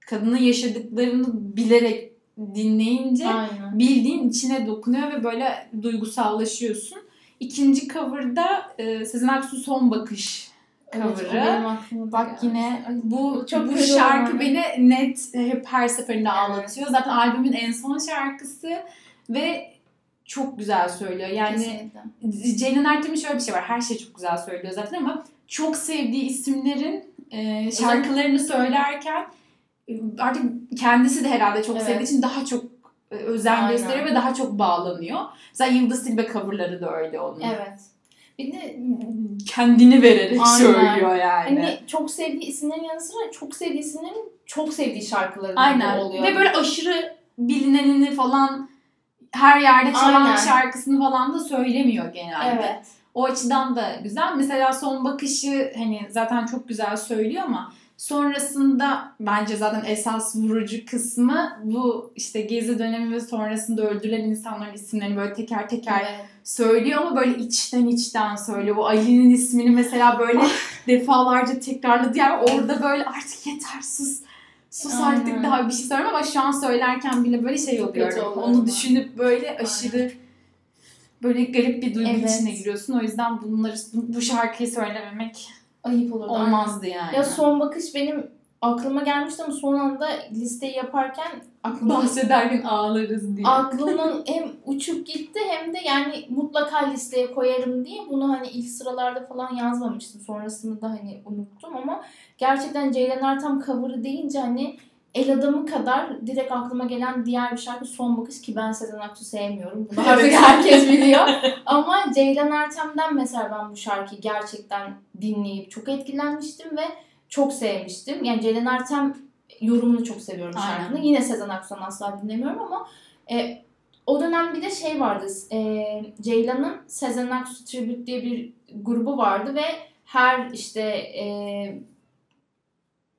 kadının yaşadıklarını bilerek dinleyince Aynen. bildiğin içine dokunuyor ve böyle duygusallaşıyorsun. İkinci cover'da e, Sezen Aksu Son Bakış Evet, cover'ı. da Bak geldi. yine bu çok bu şarkı beni net hep her seferinde Evet. ağlatıyor. Zaten albümün en son şarkısı ve çok güzel söylüyor. Yani Kesinlikle. Ceylan Ertem'in şöyle bir şey var. Her şeyi çok güzel söylüyor zaten ama çok sevdiği isimlerin e, şarkılarını söylerken e, artık kendisi de herhalde çok Evet. sevdiği için daha çok e, özen Aynen. gösteriyor ve daha çok bağlanıyor. Mesela Yıldız Tilbe coverları da öyle onun. Evet. Bir de Kendini vererek Aynen. söylüyor yani. hani çok sevdiği isimlerin yanı sıra çok sevdiği isimlerin çok sevdiği şarkıları da oluyor. Ve böyle aşırı bilinenini falan her yerde çalan Aynen. şarkısını falan da söylemiyor genelde. Evet. O açıdan da güzel. Mesela son bakışı hani zaten çok güzel söylüyor ama sonrasında bence zaten esas vurucu kısmı bu işte gezi dönemi ve sonrasında öldürülen insanların isimlerini böyle teker teker Evet. söylüyor ama böyle içten içten söylüyor. Bu Ali'nin ismini mesela böyle defalarca tekrarladı. Yani orada böyle artık yeter sus. Sus Aynen. artık daha bir şey söyleme ama şu an söylerken bile böyle şey Çok oluyor. kötü oluyor Onu ama. düşünüp böyle aşırı böyle garip bir duygu Evet. içine giriyorsun. O yüzden bunları bu, şarkıyı söylememek Ayıp olurdu. olmazdı yani. Ya son bakış benim aklıma gelmişti ama son anda listeyi yaparken aklıma bahsederken ağlarız diye. aklımdan hem uçup gitti hem de yani mutlaka listeye koyarım diye bunu hani ilk sıralarda falan yazmamıştım. Sonrasında da hani unuttum ama gerçekten Ceylan Ertem cover'ı deyince hani El Adamı kadar direkt aklıma gelen diğer bir şarkı Son Bakış ki ben Sezen Aksu sevmiyorum. Bunu artık herkes biliyor. Ama Ceylan Ertem'den mesela ben bu şarkıyı gerçekten dinleyip çok etkilenmiştim ve çok sevmiştim. Yani Ceylan Ertem yorumunu çok seviyorum şarkının. Yine Sezen Aksu'dan asla dinlemiyorum ama e, o dönem bir de şey vardı. E, Ceylan'ın Sezen Aksu Tribute diye bir grubu vardı ve her işte e,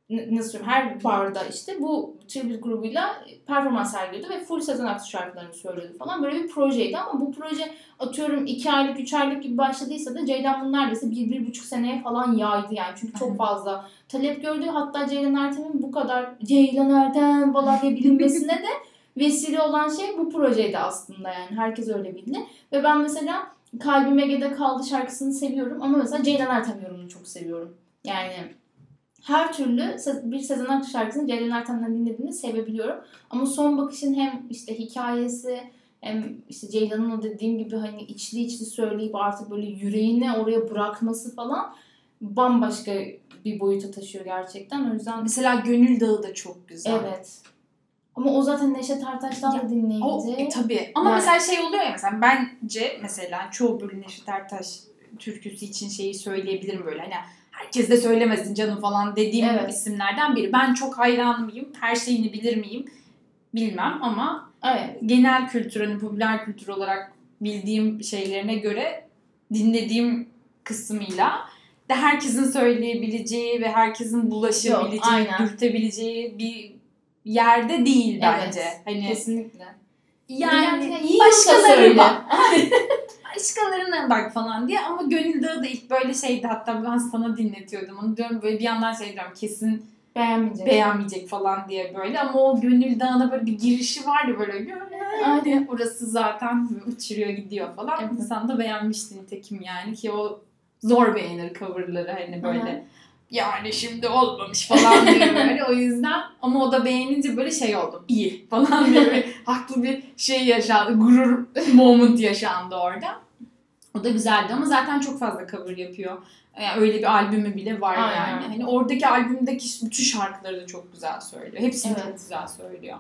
nasıl söyleyeyim her barda işte bu tribute grubuyla performans sergiliyordu ve full Sezen Aksu şarkılarını söylüyordu falan. Böyle bir projeydi ama bu proje atıyorum 2 aylık 3 aylık gibi başladıysa da Ceylan bunu neredeyse 1-1,5 seneye falan yaydı yani. Çünkü çok fazla talep gördü. Hatta Ceylan Ertem'in bu kadar Ceylan Ertem falan diye bilinmesine de vesile olan şey bu projeydi aslında yani. Herkes öyle bildi. Ve ben mesela Kalbim Ege'de kaldı şarkısını seviyorum ama mesela Ceylan Ertem yorumunu çok seviyorum. Yani her türlü bir Sezen Aksu şarkısını Ceylan Ertem'den dinlediğimi sevebiliyorum. Ama son bakışın hem işte hikayesi hem işte Ceylan'ın o dediğim gibi hani içli içli söyleyip artık böyle yüreğini oraya bırakması falan bambaşka bir boyuta taşıyor gerçekten. O yüzden Mesela Gönül Dağı da çok güzel. evet. Ama o zaten Neşet Ertaş'tan Ya, da dinleyince. O, e, tabii. Ama Yani- mesela şey oluyor ya mesela bence mesela çoğu böyle Neşet Ertaş türküsü için şeyi söyleyebilirim böyle hani herkes de söylemesin canım falan dediğim Evet. isimlerden biri. Ben çok hayran mıyım? Her şeyini bilir miyim? Bilmem ama Evet. genel kültür hani popüler kültür olarak bildiğim şeylerine göre dinlediğim kısmıyla de herkesin söyleyebileceği ve herkesin bulaşabileceği, Yok, dürtebileceği bir yerde değil Evet. bence. Hani Kesinlikle. yani Yani iyi başkaları bak. Başkalarına bak falan diye ama Gönül Dağı da ilk böyle şeydi hatta ben sana dinletiyordum onu diyorum böyle bir yandan şey diyorum kesin Beğenmeyecek. beğenmeyecek falan diye böyle ama o Gönül Dağı'na böyle bir girişi var ya böyle diye orası zaten uçuruyor gidiyor falan. Evet. İnsan da beğenmişti nitekim yani ki o zor beğenir coverları hani böyle Aha. yani şimdi olmamış falan diye böyle o yüzden ama o da beğenince böyle şey oldum iyi falan diye bir haklı bir şey yaşandı gurur moment yaşandı orada. O da güzeldi ama zaten çok fazla cover yapıyor. Yani öyle bir albümü bile var Aynen. yani. Hani oradaki albümdeki bütün şarkıları da çok güzel söylüyor. Hepsini Evet. çok güzel söylüyor.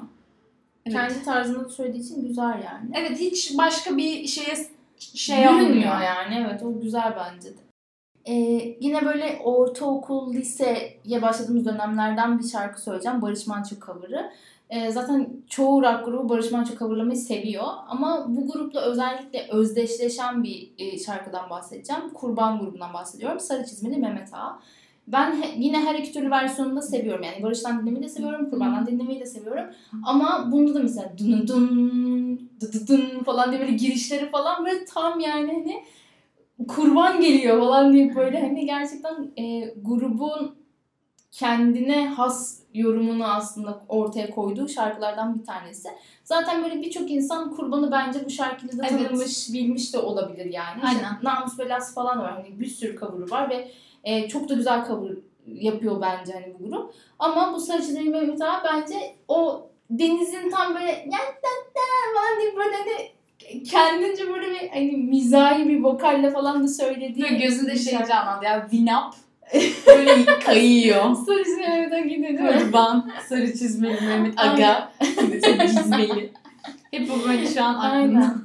Evet. Kendi tarzında söylediği için güzel yani. Evet hiç başka bir şeye şey Bürünmüyor yapmıyor. yani evet o güzel bence de. Ee, yine böyle ortaokul, liseye başladığımız dönemlerden bir şarkı söyleyeceğim. Barış Manço cover'ı. Ee, zaten çoğu rock grubu Barış Manço coverlamayı seviyor. Ama bu grupla özellikle özdeşleşen bir e, şarkıdan bahsedeceğim. Kurban grubundan bahsediyorum. Sarı çizmeli Mehmet Ağa. Ben he- yine her iki türlü versiyonunu da seviyorum. Yani Barış'tan dinlemeyi de seviyorum, Kurban'dan dinlemeyi de seviyorum. Ama bunda da mesela dın dın dı dı dın falan diye böyle girişleri falan böyle tam yani hani kurban geliyor falan diye böyle hani gerçekten e, grubun kendine has yorumunu aslında ortaya koyduğu şarkılardan bir tanesi. Zaten böyle birçok insan kurbanı bence bu şarkıyla da Evet. tanımış, bilmiş de olabilir yani. Aynen. İşte Namus Belası falan var. Hani bir sürü cover'ı var ve e, çok da güzel cover yapıyor bence hani bu grup. Ama bu Sarı Çizmeli Mehmet Ağa bence o denizin tam böyle "Ya da da" falan diye böyle hani kendince böyle bir hani mizahi bir vokalle falan da söylediği Böyle gözünde şey canlandı ya Winamp böyle kayıyor. Sarı Çizmeli gidiyor değil mi? Kurban, sarı çizmeli Mehmet Aga, çizmeli. Hep bu böyle şu an aklımda.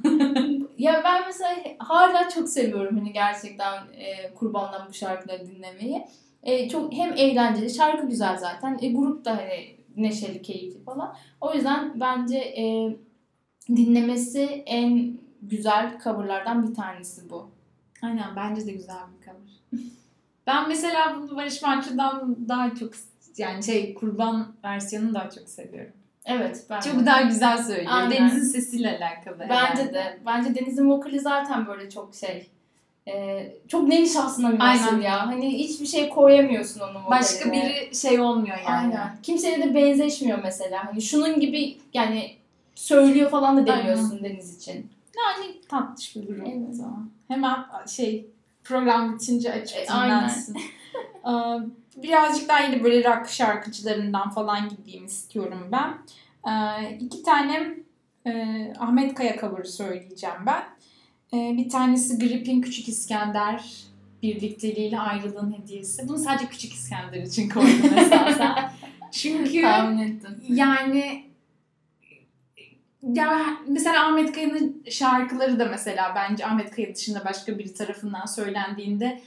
Ya ben mesela hala çok seviyorum hani gerçekten e, kurbandan bu şarkıları dinlemeyi. E, çok hem eğlenceli, şarkı güzel zaten. E, grup da hani neşeli, keyifli falan. O yüzden bence e, dinlemesi en güzel coverlardan bir tanesi bu. Aynen bence de güzel bir cover. Ben mesela bunu Barış Manço'dan daha çok yani şey kurban versiyonunu daha çok seviyorum. Evet ben Çok daha güzel söylüyor. Aynen. Deniz'in sesiyle alakalı. Bence herhalde. de. Bence Deniz'in vokali zaten böyle çok şey. e, çok nevi şahsına münasır Aynen. ya. Hani hiçbir şey koyamıyorsun onun vokaline. Başka biri şey olmuyor yani. Aynen. Kimseye de benzeşmiyor mesela. Hani şunun gibi yani söylüyor falan da demiyorsun Deniz için. Yani tatlış bir durum. Evet. Hemen şey program bitince açıp E, aynen. dinlensin. Birazcık daha yine böyle rock şarkıcılarından falan gideyim istiyorum ben. Ee, iki tane e, Ahmet Kaya cover'ı söyleyeceğim ben. Ee, bir tanesi Grip'in Küçük İskender birlikteliğiyle ayrılığın hediyesi. Bunu sadece Küçük İskender için koydum esasen. Çünkü Tahmin ettim. yani ya mesela Ahmet Kaya'nın şarkıları da mesela bence Ahmet Kaya dışında başka biri tarafından söylendiğinde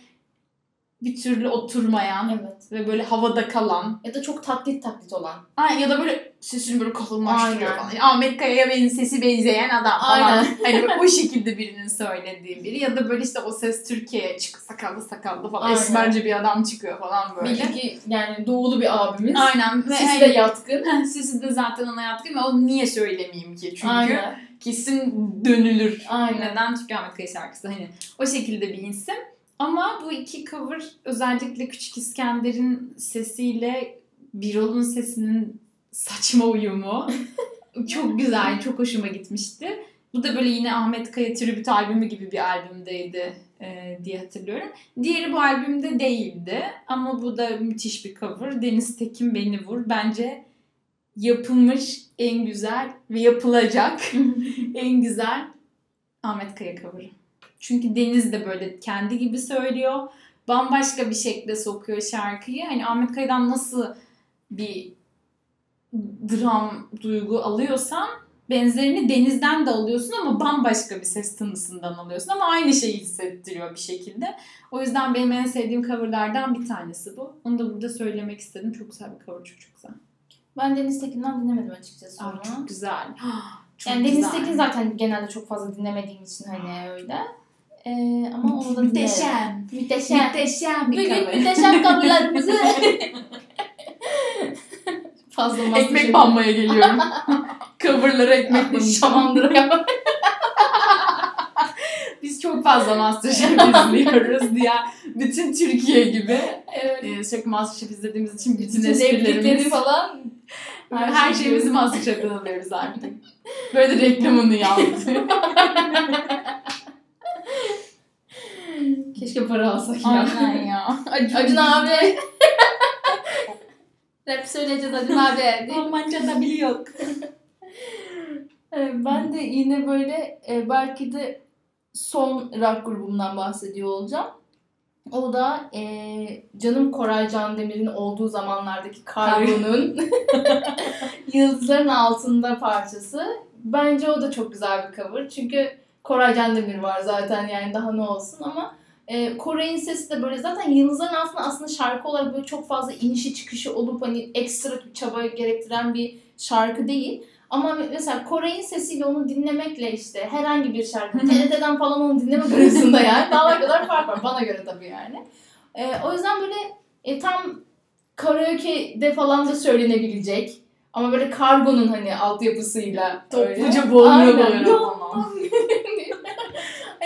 bir türlü oturmayan Evet. ve böyle havada kalan Ya da çok taklit taklit olan. Ay, ya da böyle sesini böyle kalınlaştırıyor Aynen. falan. Yani Ahmet Kaya'ya benim sesi benzeyen adam falan. Aynen. Hani o şekilde birinin söylediği biri. Ya da böyle işte o ses Türkiye'ye çık sakallı sakallı falan. Aynen. Esmerce bir adam çıkıyor falan böyle. Ki yani doğulu bir abimiz. Aynen. Ve Sesi hani- de yatkın. Sesi de zaten ona yatkın ve o niye söylemeyeyim ki? Çünkü Aynen. kesin dönülür. Aynen. Neden? Çünkü Ahmet Kaya şarkısı hani o şekilde bir isim. Ama bu iki cover özellikle Küçük İskender'in sesiyle Birol'un sesinin saçma uyumu çok güzel, çok hoşuma gitmişti. Bu da böyle yine Ahmet Kaya tribüt albümü gibi bir albümdeydi e, diye hatırlıyorum. Diğeri bu albümde değildi ama bu da müthiş bir cover. Deniz Tekin Beni Vur. Bence yapılmış en güzel ve yapılacak en güzel Ahmet Kaya cover'ı. Çünkü Deniz de böyle kendi gibi söylüyor. Bambaşka bir şekilde sokuyor şarkıyı. Hani Ahmet Kaya'dan nasıl bir dram duygu alıyorsan benzerini Deniz'den de alıyorsun ama bambaşka bir ses tınısından alıyorsun ama aynı şeyi hissettiriyor bir şekilde. O yüzden benim en sevdiğim coverlardan bir tanesi bu. Onu da burada söylemek istedim. Çok güzel bir cover, çok çok güzel. Ben Deniz Tekin'den dinlemedim açıkçası Aa, onu. çok güzel. Çok yani Deniz. Tekin zaten genelde çok fazla dinlemediğim için hani öyle. Ee, ama onu da. Muhteşem. Müteşem. Muhteşem bir Bugün cover. müteşem coverlarımızı fazla Ekmek banmaya geliyorum. Coverlara ekmek. Şamandıra Biz çok fazla Masterchef izliyoruz diye. Bütün Türkiye gibi. Evet. Ee, sürekli Masterchef izlediğimiz için bütün, Bütün esprilerimiz, falan. her, her şeyimizi Masterchef'ten alıyoruz artık. Böyle de reklamını yaptı. Keşke para alsak ya. Aynen ya. Acun abi. Rap söyleyeceğiz Acun abi. Almanca da biliyor. Ben de yine böyle e, belki de son rock grubumdan bahsediyor olacağım. O da eee, canım Koray Can Demir'in olduğu zamanlardaki Kargo'nun Yıldızların Altında parçası. Bence o da çok güzel bir cover. Çünkü Koray Can Demir var zaten yani daha ne olsun ama e, Koray'ın sesi de böyle zaten Yıldızların Altında aslında şarkı olarak böyle çok fazla inişi çıkışı olup hani ekstra bir çaba gerektiren bir şarkı değil. Ama mesela Koray'ın sesiyle onu dinlemekle işte herhangi bir şarkı, TRT'den falan onu dinlemek arasında yani dağlar kadar fark var bana göre tabii yani. E, o yüzden böyle e, tam karaoke'de falan da söylenebilecek ama böyle kargonun hani altyapısıyla Topluca boğuluyor böyle.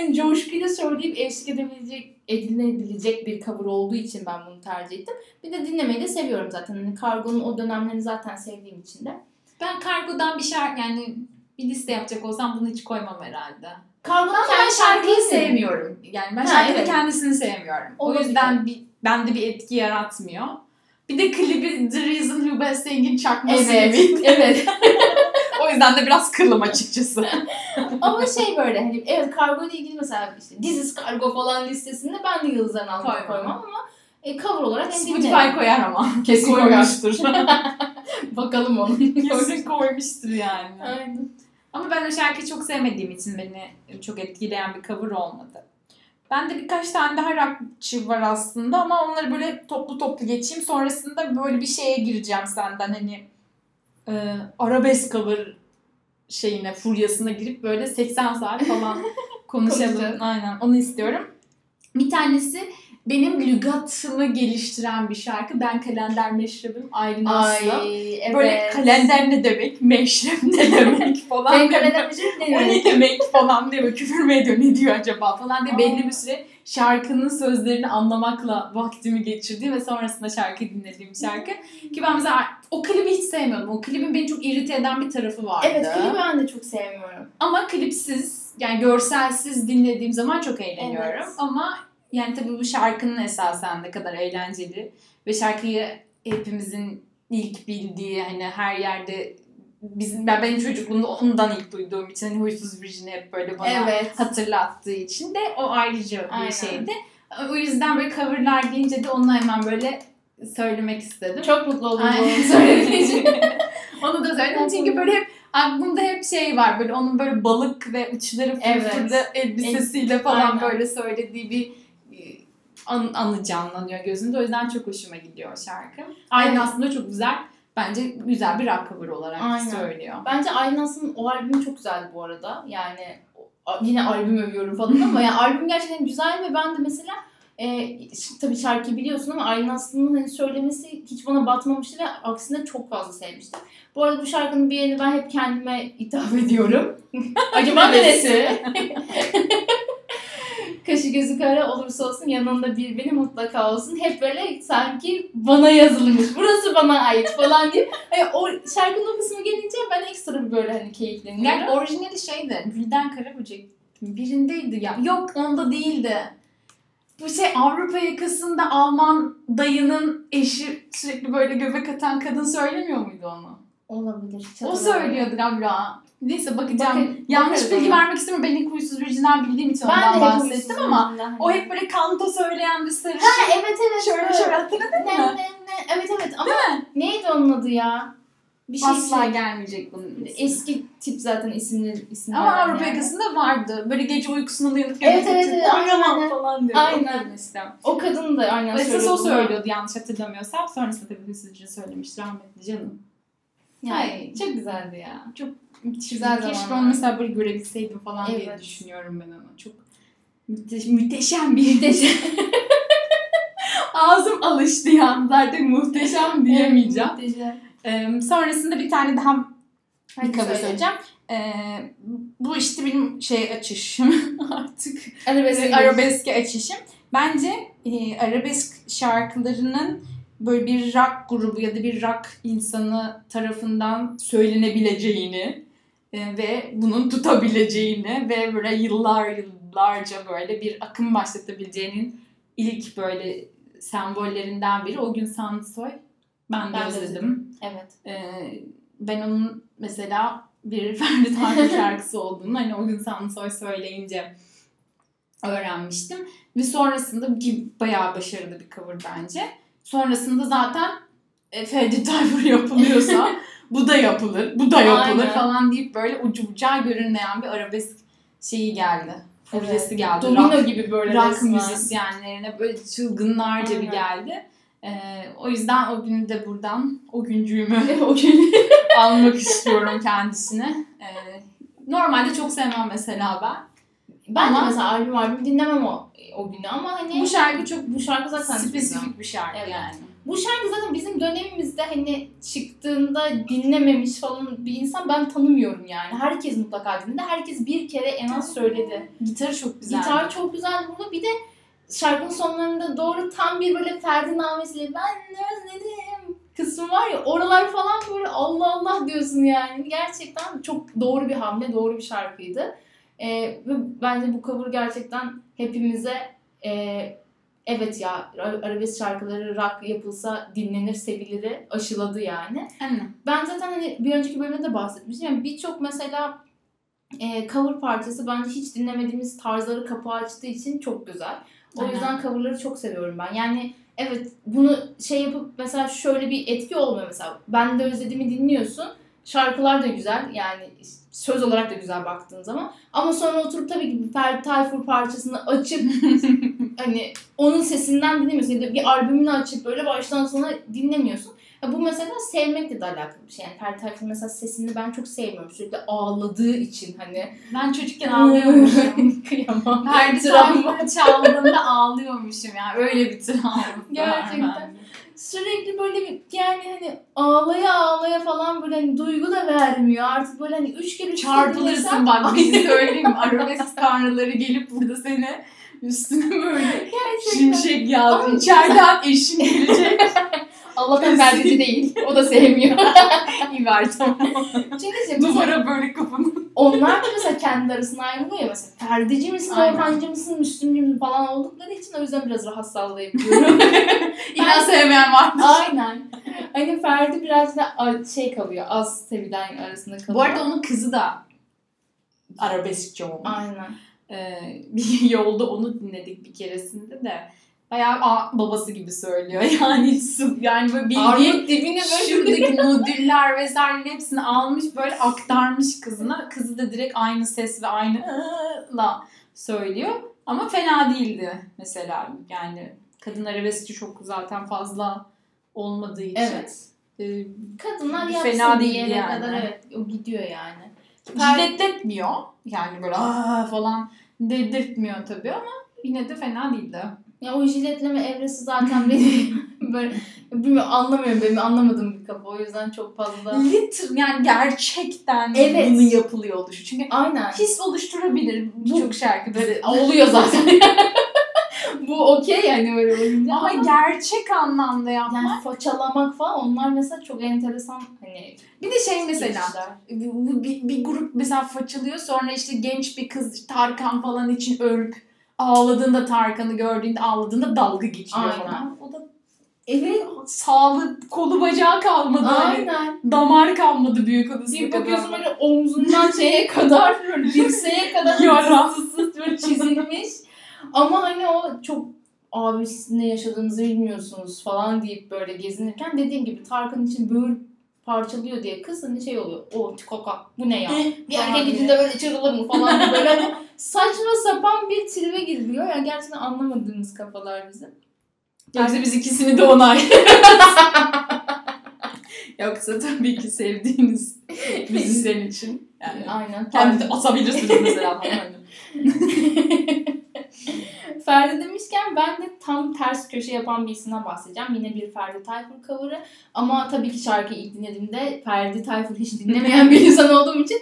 Hani coşkuyla söyleyip eşlik edebilecek, edilebilecek bir cover olduğu için ben bunu tercih ettim. Bir de dinlemeyi de seviyorum zaten. Hani kargonun o dönemlerini zaten sevdiğim için de. Ben kargodan bir şarkı yani bir liste yapacak olsam bunu hiç koymam herhalde. Kargonun Ama ben şarkıyı sevmiyorum. Yani ben şarkının evet. kendisini sevmiyorum. O Olabilir. yüzden bir, bende bir etki yaratmıyor. Bir de klibi The Reason Who Best Sing'in çakması Evet, gibi. evet. o yüzden de biraz kılım açıkçası. Ama şey böyle hani evet kargo ile ilgili mesela işte Dizis Kargo falan listesinde ben de Yıldızların altına Koymam. koymam ama e, cover olarak hem Spotify koyar ama. Kesin koymuştur. Bakalım onu. Kesin koymuştur yani. Aynen. Ama ben o şarkıyı çok sevmediğim için beni çok etkileyen bir cover olmadı. Bende birkaç tane daha rockçı var aslında ama onları böyle toplu toplu geçeyim. Sonrasında böyle bir şeye gireceğim senden hani e, arabesk cover şeyine, furyasına girip böyle 80 saat falan konuşalım. Aynen onu istiyorum. Bir tanesi benim lügatımı geliştiren bir şarkı. Ben kalender meşrebim Aylin Aslı. Ay evet. Böyle kalender ne demek, meşrep ne demek falan. Ben kalender şey o ne demek. demek falan diye böyle küfür mü ediyor ne diyor acaba falan diye belli bir süre şarkının sözlerini anlamakla vaktimi geçirdiğim ve sonrasında şarkıyı dinlediğim şarkı. Ki ben mesela o klibi hiç sevmiyordum. O klibin beni çok irite eden bir tarafı vardı. Evet klibi ben de çok sevmiyorum. Ama klipsiz yani görselsiz dinlediğim zaman çok eğleniyorum. Evet. Ama yani tabii bu şarkının esasen ne kadar eğlenceli ve şarkıyı hepimizin ilk bildiği hani her yerde bizim ben benim çocukluğumda ondan ilk duyduğum için hani huysuz Virgin'i hep böyle bana Evet. hatırlattığı için de o ayrıca bir Aynen. şeydi. O yüzden böyle coverlar deyince de onu hemen böyle söylemek istedim. Çok mutlu oldum bunu söylediğin. Onu da söyledim çünkü böyle hep aklımda hep şey var böyle onun böyle balık ve uçları Evet. fırfırlı elbisesiyle falan Aynen. böyle söylediği bir e, an, anı canlanıyor gözümde. O yüzden çok hoşuma gidiyor şarkı. Aynı Evet. aslında çok güzel. Bence güzel bir rock cover olarak Aynen. söylüyor. Bence Aylin Aslı'nın o albümü çok güzeldi bu arada. Yani yine albüm övüyorum falan ama yani albüm gerçekten güzel ve ben de mesela e, tabii şarkıyı biliyorsun ama Aylin Aslı'nın hani söylemesi hiç bana batmamıştı ve aksine çok fazla sevmiştim. Bu arada bu şarkının bir yerini ben hep kendime ithaf ediyorum. Acaba neresi? Kaşı gözü kara olursa olsun yanında bir beni mutlaka olsun. Hep böyle sanki bana yazılmış. Burası bana ait falan diye. Hani o şarkının o kısmı gelince ben ekstra bir böyle hani keyifleniyorum. Yani orijinali şeydi. Gülden Karaböcek birindeydi ya. Yok onda değildi. Bu şey Avrupa yakasında Alman dayının eşi sürekli böyle göbek atan kadın söylemiyor muydu onu? Olabilir. O söylüyordu galiba. Neyse bakacağım. Bakın- Yanlış bakarız bilgi ona. vermek istemiyorum. Ben ilk huysuz virjinal bildiğim için Ben ondan bahsettim ama o hani. hep böyle kanto söyleyen bir sarışın. Ha evet evet. şöyle şöyle hatırladın Ne mı? ne ne. Evet evet ama neydi onun adı ya? Bir şey Asla şey. gelmeyecek bunun ismi. Eski tip zaten isimli isim. Ama Avrupa yakasında vardı. Böyle gece uykusundan uyanıp Evet, evet, evet, aynen. falan diyor. Aynen. Mesela. O kadın da aynen Esas söylüyordu. o bunu. söylüyordu yanlış hatırlamıyorsam. Sonrasında tabii Hüsnü'cü söylemiş rahmetli canım. Yani çok güzeldi ya. Çok Güzel Keşke zamanlar. onu mesela böyle görebilseydim falan diye Evet. düşünüyorum ben onu. Çok müthe- müteşem bir Ağzım alıştı ya. Zaten muhteşem diyemeyeceğim. Muhteşem. Ee, sonrasında bir tane daha bir Hadi cover söyle. söyleyeceğim. Ee, bu işte benim şey açışım artık. Arabesk. Arabesk arabeske açışım. Bence e, arabesk şarkılarının böyle bir rock grubu ya da bir rock insanı tarafından söylenebileceğini e, ve bunun tutabileceğini ve böyle yıllar yıllarca böyle bir akım başlatabileceğinin ilk böyle sembollerinden biri o gün Sansoy. Ben de Ben de özledim. özledim. Evet. Ee, ben onun mesela bir Ferdi Tayfur şarkısı olduğunu hani o gün Sansoy söyleyince öğrenmiştim. Ve sonrasında ki bayağı başarılı bir cover bence. Sonrasında zaten e, Ferdi Tayfur yapılıyorsa bu da yapılır, bu da yapılır Aynen. falan deyip böyle ucu bucağı görünmeyen bir arabesk şeyi geldi. Furyası geldi. Domino Rock- gibi böyle rock müzisyenlerine böyle çılgınlarca bir Aynen. geldi. Ee, o yüzden o günü de buradan o güncüğümü o gün. almak istiyorum kendisine. Ee, normalde çok sevmem mesela ben. Ben de Ama- mesela albüm albüm dinlemem o, o günü ama hani Bu şarkı çok bu şarkı zaten spesifik bir şarkı Evet. yani. Bu şarkı zaten bizim dönemimizde hani çıktığında dinlememiş falan bir insan ben tanımıyorum yani. Herkes mutlaka dinledi. Herkes bir kere en az söyledi. Gitarı çok güzel. Gitar çok güzel burada. Bir de şarkının sonlarında doğru tam bir böyle Ferdi namesiyle ben ne özledim kısmı var ya oralar falan böyle Allah Allah diyorsun yani. Gerçekten çok doğru bir hamle, doğru bir şarkıydı. Ee, bence bu cover gerçekten hepimize e, evet ya ara- arabesk şarkıları rock yapılsa dinlenir, sevilir aşıladı yani. Aynen. Ben zaten hani bir önceki bölümde de bahsetmiştim. Yani birçok mesela e, cover parçası bence hiç dinlemediğimiz tarzları kapı açtığı için çok güzel. O Aynen. yüzden coverları çok seviyorum ben. Yani evet bunu şey yapıp mesela şöyle bir etki olmuyor mesela. Ben de özlediğimi dinliyorsun. Şarkılar da güzel. Yani söz olarak da güzel baktığın zaman. Ama sonra oturup tabii ki bir Ferdi Tayfur parçasını açıp hani onun sesinden dinlemiyorsun. Ya da bir albümünü açıp böyle baştan sona dinlemiyorsun. Ya bu mesela sevmekle de alakalı bir şey. Yani Ferdi Tayfur'un mesela sesini ben çok sevmiyorum. Sürekli ağladığı için hani. Ben çocukken ağlıyormuşum. Kıyamam. Ferdi. Tayfur çaldığında ağlıyormuşum yani. Öyle bir travma. Gerçekten. Sürekli böyle bir yani hani ağlaya ağlaya falan böyle hani duygu da vermiyor. Artık böyle hani üç kere kere Çarpılırsın bak bir şey söyleyeyim? Arabesk tanrıları gelip burada seni üstüne böyle Gerçekten. şimşek yağdı. Ama- İçeriden eşin gelecek. Allah'tan Ferdi'ci değil. O da sevmiyor. İyi ver tamam. Çünkü şey, Duvara böyle kafanı. onlar da mesela kendi arasında ayrılıyor ya mesela. Ferdici misin. Orhancı mısın, Müslümcü müsün falan oldukları için o yüzden biraz rahat sallayabiliyorum. İnan sevmeyen var. Aynen. Hani Ferdi biraz da şey kalıyor, az sevilen arasında kalıyor. Bu arada onun kızı da arabeskçi olmuş. Aynen. Ee, bir yolda onu dinledik bir keresinde de. Bayağı a, babası gibi söylüyor. Yani yani böyle bildiğin Armut dibine böyle şuradaki nodüller vesaire hepsini almış böyle aktarmış kızına. Kızı da direkt aynı ses ve aynı la söylüyor. Ama fena değildi mesela. Yani kadın arabeskçi çok zaten fazla olmadığı için. Evet. Ee, Kadınlar Fena yapsın değil diyene yani. kadar evet o gidiyor yani. Jiletletmiyor. Yani böyle aa falan dedirtmiyor tabii ama yine de fena değildi. Ya o jiletleme evresi zaten beni böyle bilmiyorum anlamıyorum benim anlamadığım bir kafa o yüzden çok fazla. Liter yani gerçekten Evet. bunu yapılıyor oluşu. Çünkü Aynen. his oluşturabilir birçok şarkı bize. Oluyor zaten. Bu okey yani böyle olunca. Ama Ama gerçek anlamda yapmak. yani façalamak falan onlar mesela çok enteresan hani bir de şey mesela bu- bir, bir grup mesela façalıyor sonra işte genç bir kız Tarkan falan için ölüp ağladığında Tarkan'ı gördüğünde ağladığında dalga geçiyor Aynen. falan. O da Evet. sağlık kolu bacağı kalmadı. Hani Aynen. damar kalmadı büyük odası. Bir bakıyorsun böyle omzundan şeye kadar böyle dirseğe kadar Yara. sıs sıs böyle çizilmiş. Ama hani o çok abi siz ne yaşadığınızı bilmiyorsunuz falan deyip böyle gezinirken dediğim gibi Tarkan için böğür parçalıyor diye kız hani şey oluyor. O koka bu ne ya? Bir erkek gidince böyle çırılır mı falan böyle hani saçma sapan bir tribe giriliyor. Yani gerçekten anlamadığımız kafalar bizim. Yoksa biz ikisini de onay. Yoksa tabii ki sevdiğiniz müzisyen için. Yani Aynen. kendi de atabilirsiniz mesela. Ferdi demişken ben de tam ters köşe yapan bir isimden bahsedeceğim. Yine bir Ferdi Tayfur cover'ı. Ama tabii ki şarkıyı ilk dinlediğimde Ferdi Tayfur hiç dinlemeyen bir insan olduğum için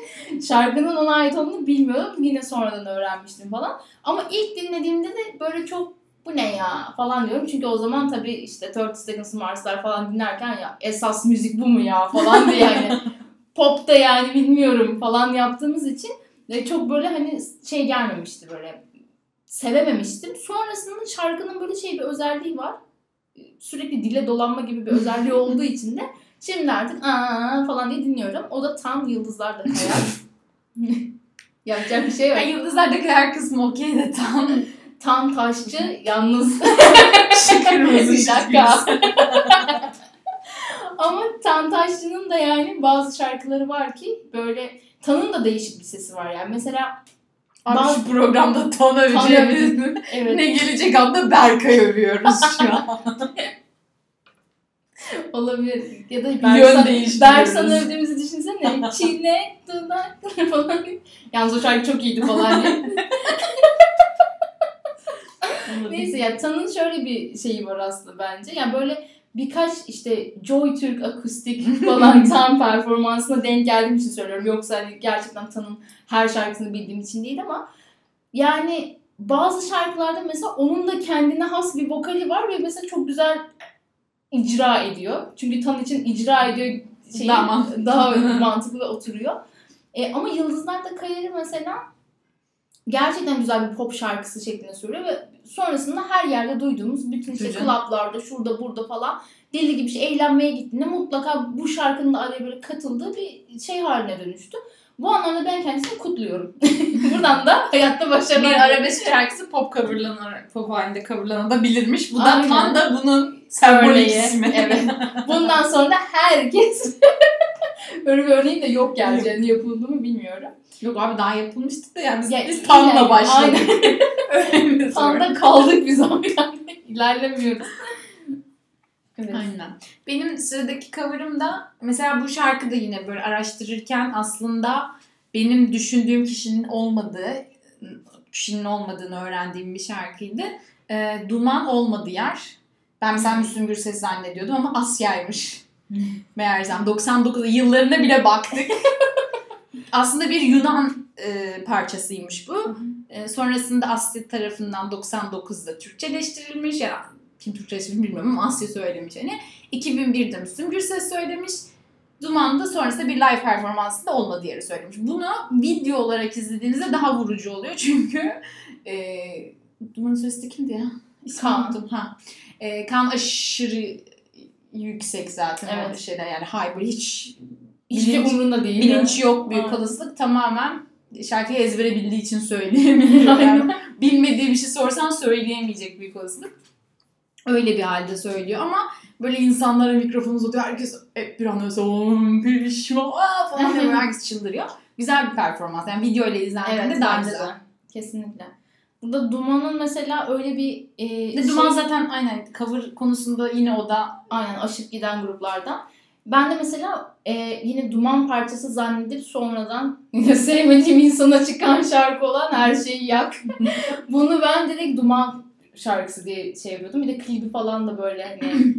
şarkının ona ait olduğunu bilmiyordum. Yine sonradan öğrenmiştim falan. Ama ilk dinlediğimde de böyle çok bu ne ya falan diyorum. Çünkü o zaman tabii işte 30 Seconds Mars'lar falan dinlerken ya esas müzik bu mu ya falan diye yani. Pop da yani bilmiyorum falan yaptığımız için ve çok böyle hani şey gelmemişti böyle sevememiştim. Sonrasında şarkının böyle şey bir özelliği var. Sürekli dile dolanma gibi bir özelliği olduğu için de şimdi artık aa falan diye dinliyorum. O da tam Yıldızlar da Hayal. Yapacak bir şey yok. Ya Yıldızlardaki her kısmı okey de tam Tan taşçı yalnız kırmızı bir dakika. Ama Tan Taşçı'nın da yani bazı şarkıları var ki böyle Tan'ın da değişik bir sesi var yani. Mesela Abi Bazı- şu programda ton öveceğimiz evet ne gelecek adlı Berkay övüyoruz şu an. olabilir ya da Yön değiştiriyoruz. Berksan övdüğümüzü düşünsene. Çiğne dudakları falan. Yalnız o şarkı çok iyiydi falan diye. Neyse ya Tan'ın şöyle bir şeyi var aslında bence. Yani böyle birkaç işte Joy Türk akustik falan Tan performansına denk geldiğim için söylüyorum. Yoksa hani gerçekten Tan'ın her şarkısını bildiğim için değil ama yani bazı şarkılarda mesela onun da kendine has bir vokali var ve mesela çok güzel icra ediyor. Çünkü Tan için icra ediyor şeyi Daha mantıklı. daha mantıklı ve oturuyor. E, ama Yıldızlar da Kayarı mesela gerçekten güzel bir pop şarkısı şeklinde söylüyor ve sonrasında her yerde duyduğumuz bütün işte canım. klaplarda şurada burada falan deli gibi şey eğlenmeye gittiğinde mutlaka bu şarkının da araya böyle katıldığı bir şey haline dönüştü. Bu anlamda ben kendisini kutluyorum. Buradan da hayatta başarılar. bir arabesk şarkısı pop coverlanarak pop halinde coverlanabilirmiş. Bu da Aynen. tam da bunun sembolik ismi. Evet. Bundan sonra herkes Öyle bir örneğin de yok. Yani yapıldı mı bilmiyorum. Yok abi daha yapılmıştı da yani biz, Ya, biz ileride- başladık. Aynen. Sorun. kaldık biz ama yani. İlerlemiyoruz. Evet. Aynen. Benim sıradaki cover'ım da mesela bu şarkı da yine böyle araştırırken aslında benim düşündüğüm kişinin olmadığı, kişinin olmadığını öğrendiğim bir şarkıydı. Ee, Duman olmadı yer. Ben mesela Müslüm Gürses zannediyordum ama Asya'ymış. Meğersem 99 yıllarına bile baktık. aslında bir Yunan e, parçasıymış bu. E, sonrasında Asya tarafından 99'da Türkçeleştirilmiş. Yani kim Türkçeleştirmiş bilmiyorum ama Asya söylemiş hani. 2001'de Müslüm Gürses söylemiş. Duman'da sonrasında bir live performansında olmadığı yeri söylemiş. Bunu video olarak izlediğinizde daha vurucu oluyor çünkü e, Duman'ın solisti kimdi ya? İsmini Kaan. Ha. E, Kaan aşırı yüksek zaten Evet. evet. şeyler yani böyle hiç Hiçbir bilinç, umurunda değil. bilinç yok büyük olasılık tamamen şarkıyı ezbere bildiği için söyleyemiyor. Yani bilmediği bir şey sorsan söyleyemeyecek büyük olasılık. Öyle bir halde söylüyor ama böyle insanlara mikrofonu uzatıyor. Herkes hep bir anda pişman aa!" falan böyle herkes çıldırıyor. Güzel bir performans. Yani video ile izlendiğinde Evet daha güzel. de. Kesinlikle. Burada Duman'ın mesela öyle bir e, Duman şey- zaten aynen cover konusunda yine o da Aynen aşıp giden gruplardan. Ben de mesela e, yine Duman parçası zannedip sonradan sevmediğim insana çıkan şarkı olan Her Şeyi Yak. Bunu ben direkt Duman şarkısı diye şey yapıyordum. Bir de klibi falan da böyle hani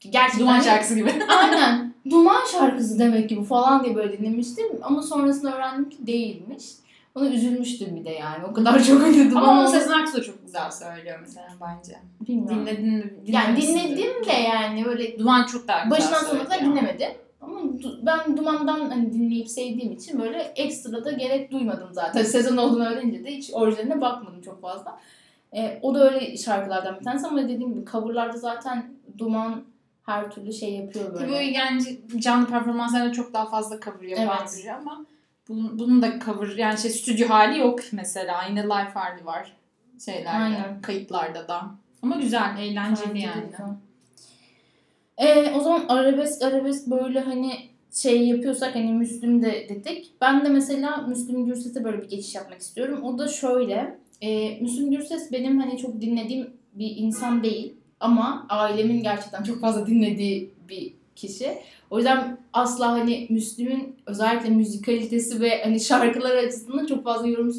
gerçekten Duman şarkısı gibi. Aynen. Duman şarkısı demek ki bu falan diye böyle dinlemiştim. Ama sonrasında öğrendim ki değilmiş. Ona üzülmüştüm bir de yani. O kadar çok hani Duman Ama onun Sezen Aksu da çok güzel söylüyor mesela bence. bilmiyorum. Dinledin mi? Yani dinledim de yani böyle Duman çok daha güzel başından sonuna kadar dinlemedim. Ama du- ben Duman'dan hani dinleyip sevdiğim için böyle ekstra da gerek duymadım zaten. Sezon olduğunu öğrenince de hiç orijinaline bakmadım çok fazla. E, o da öyle şarkılardan bir tanesi ama dediğim gibi coverlarda zaten Duman her türlü şey yapıyor böyle. Tabii yani canlı performanslarda çok daha fazla cover yapan Evet. biri ama bunun, bunun da cover yani şey stüdyo hali yok mesela. Yine live hali var şeylerde, Aynen. kayıtlarda da. Ama güzel, eğlenceli yani. Ee, o zaman arabesk arabesk böyle hani şey yapıyorsak hani Müslüm de dedik. Ben de mesela Müslüm Gürses'e böyle bir geçiş yapmak istiyorum. O da şöyle. E, Müslüm Gürses benim hani çok dinlediğim bir insan değil. Ama ailemin gerçekten çok fazla dinlediği bir kişi. O yüzden asla hani Müslüm'ün özellikle müzikalitesi ve hani şarkılar açısından çok fazla yorum,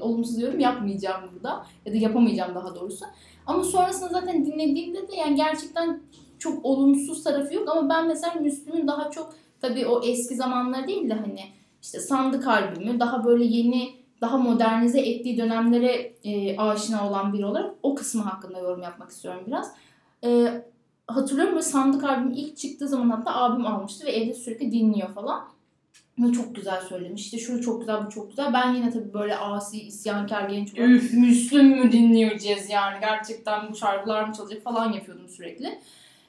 olumsuz yorum yapmayacağım burada. Ya da yapamayacağım daha doğrusu. Ama sonrasında zaten dinlediğimde de yani gerçekten çok olumsuz tarafı yok ama ben mesela Müslüm'ün daha çok tabii o eski zamanları değil de hani işte sandık albümü daha böyle yeni daha modernize ettiği dönemlere e, aşina olan biri olarak o kısmı hakkında yorum yapmak istiyorum biraz. E, hatırlıyorum böyle sandık albümü ilk çıktığı zaman hatta abim almıştı ve evde sürekli dinliyor falan. Ve çok güzel söylemiş. İşte şu çok güzel, bu çok güzel. Ben yine tabii böyle asi, isyankar genç olarak Üf. Müslüm mü dinleyeceğiz yani? Gerçekten bu şarkılar mı çalacak falan yapıyordum sürekli.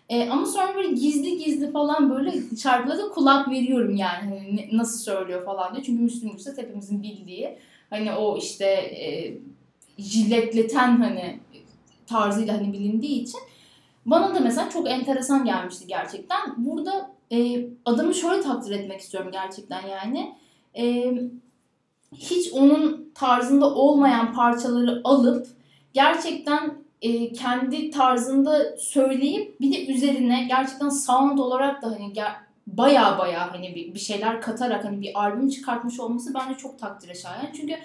E, ama sonra böyle gizli gizli falan böyle şarkılara da kulak veriyorum yani. Hani nasıl söylüyor falan diye. Çünkü Müslüm Gürses hepimizin bildiği hani o işte e, jiletleten hani tarzıyla hani bilindiği için bana da mesela çok enteresan gelmişti gerçekten. Burada e, adamı şöyle takdir etmek istiyorum gerçekten yani. E, hiç onun tarzında olmayan parçaları alıp gerçekten e, kendi tarzında söyleyip bir de üzerine gerçekten sound olarak da hani baya baya hani bir, bir şeyler katarak hani bir albüm çıkartmış olması bence çok takdire şayan. Çünkü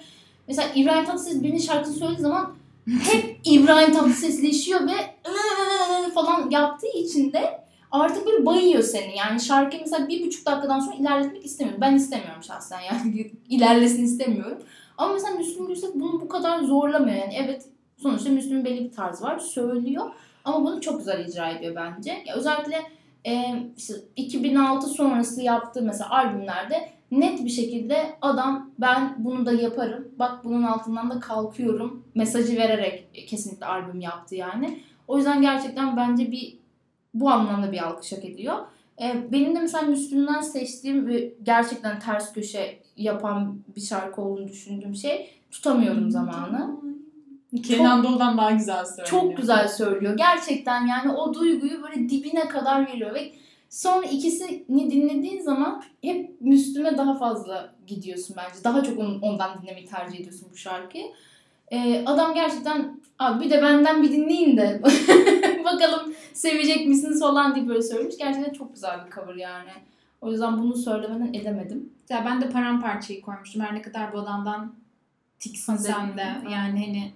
mesela İbrahim Tatlıses birinin şarkısını söylediği zaman hep İbrahim Tatlısesleşiyor ve falan yaptığı için de artık bir bayıyor seni. Yani şarkıyı mesela bir buçuk dakikadan sonra ilerletmek istemiyorum. Ben istemiyorum şahsen yani ilerlesin istemiyorum. Ama mesela Müslüm Gürses bunu bu kadar zorlamıyor. Yani evet sonuçta Müslüm'ün belli bir tarzı var. Söylüyor. Ama bunu çok güzel icra ediyor bence. Ya özellikle e, işte 2006 sonrası yaptığı mesela albümlerde net bir şekilde adam ben bunu da yaparım. Bak bunun altından da kalkıyorum. Mesajı vererek kesinlikle albüm yaptı yani. O yüzden gerçekten bence bir bu anlamda bir alkış hak ediyor. E, benim de mesela Müslüm'den seçtiğim ve gerçekten ters köşe yapan bir şarkı olduğunu düşündüğüm şey Tutamıyorum Zamanı. Kenan Doğulu'dan daha güzel söylüyor. Çok güzel söylüyor. Gerçekten yani o duyguyu böyle dibine kadar veriyor ve sonra ikisini dinlediğin zaman hep Müslüm'e daha fazla gidiyorsun bence. Daha çok onun, ondan dinlemeyi tercih ediyorsun bu şarkıyı. Ee, adam gerçekten abi bir de benden bir dinleyin de bakalım sevecek misiniz falan diye böyle söylemiş. Gerçekten çok güzel bir cover yani. O yüzden bunu söylemeden edemedim. Ya ben de paramparçayı koymuştum. Her ne kadar bu adamdan tiksinsem de yani hani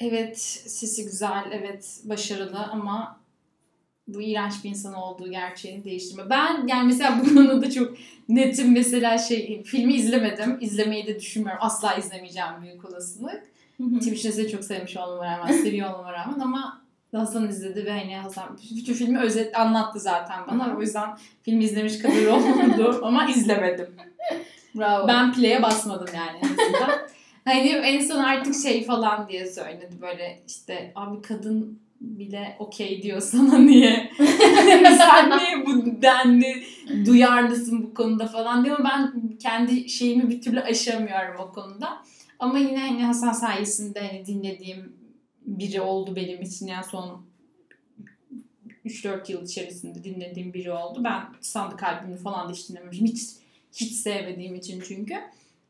evet sesi güzel, evet başarılı ama bu iğrenç bir insan olduğu gerçeğini değiştirme. Ben yani mesela bu konuda çok netim mesela şey filmi izlemedim. İzlemeyi de düşünmüyorum. Asla izlemeyeceğim büyük olasılık. Timuçin'i de çok sevmiş olmama rağmen, seviyor olmama rağmen ama Hasan izledi ve hani Hasan bütün filmi özet anlattı zaten bana. O yüzden filmi izlemiş kadar olmadı ama izlemedim. Bravo. Ben play'e basmadım yani en azından. hani en son artık şey falan diye söyledi böyle işte abi kadın bile okey diyor sana niye? Sen niye bu denli duyarlısın bu konuda falan diyor. Ben kendi şeyimi bir türlü aşamıyorum o konuda. Ama yine hani Hasan sayesinde hani dinlediğim biri oldu benim için. Yani son 3-4 yıl içerisinde dinlediğim biri oldu. Ben sandık albümünü falan da hiç dinlememişim. Hiç hiç sevmediğim için çünkü.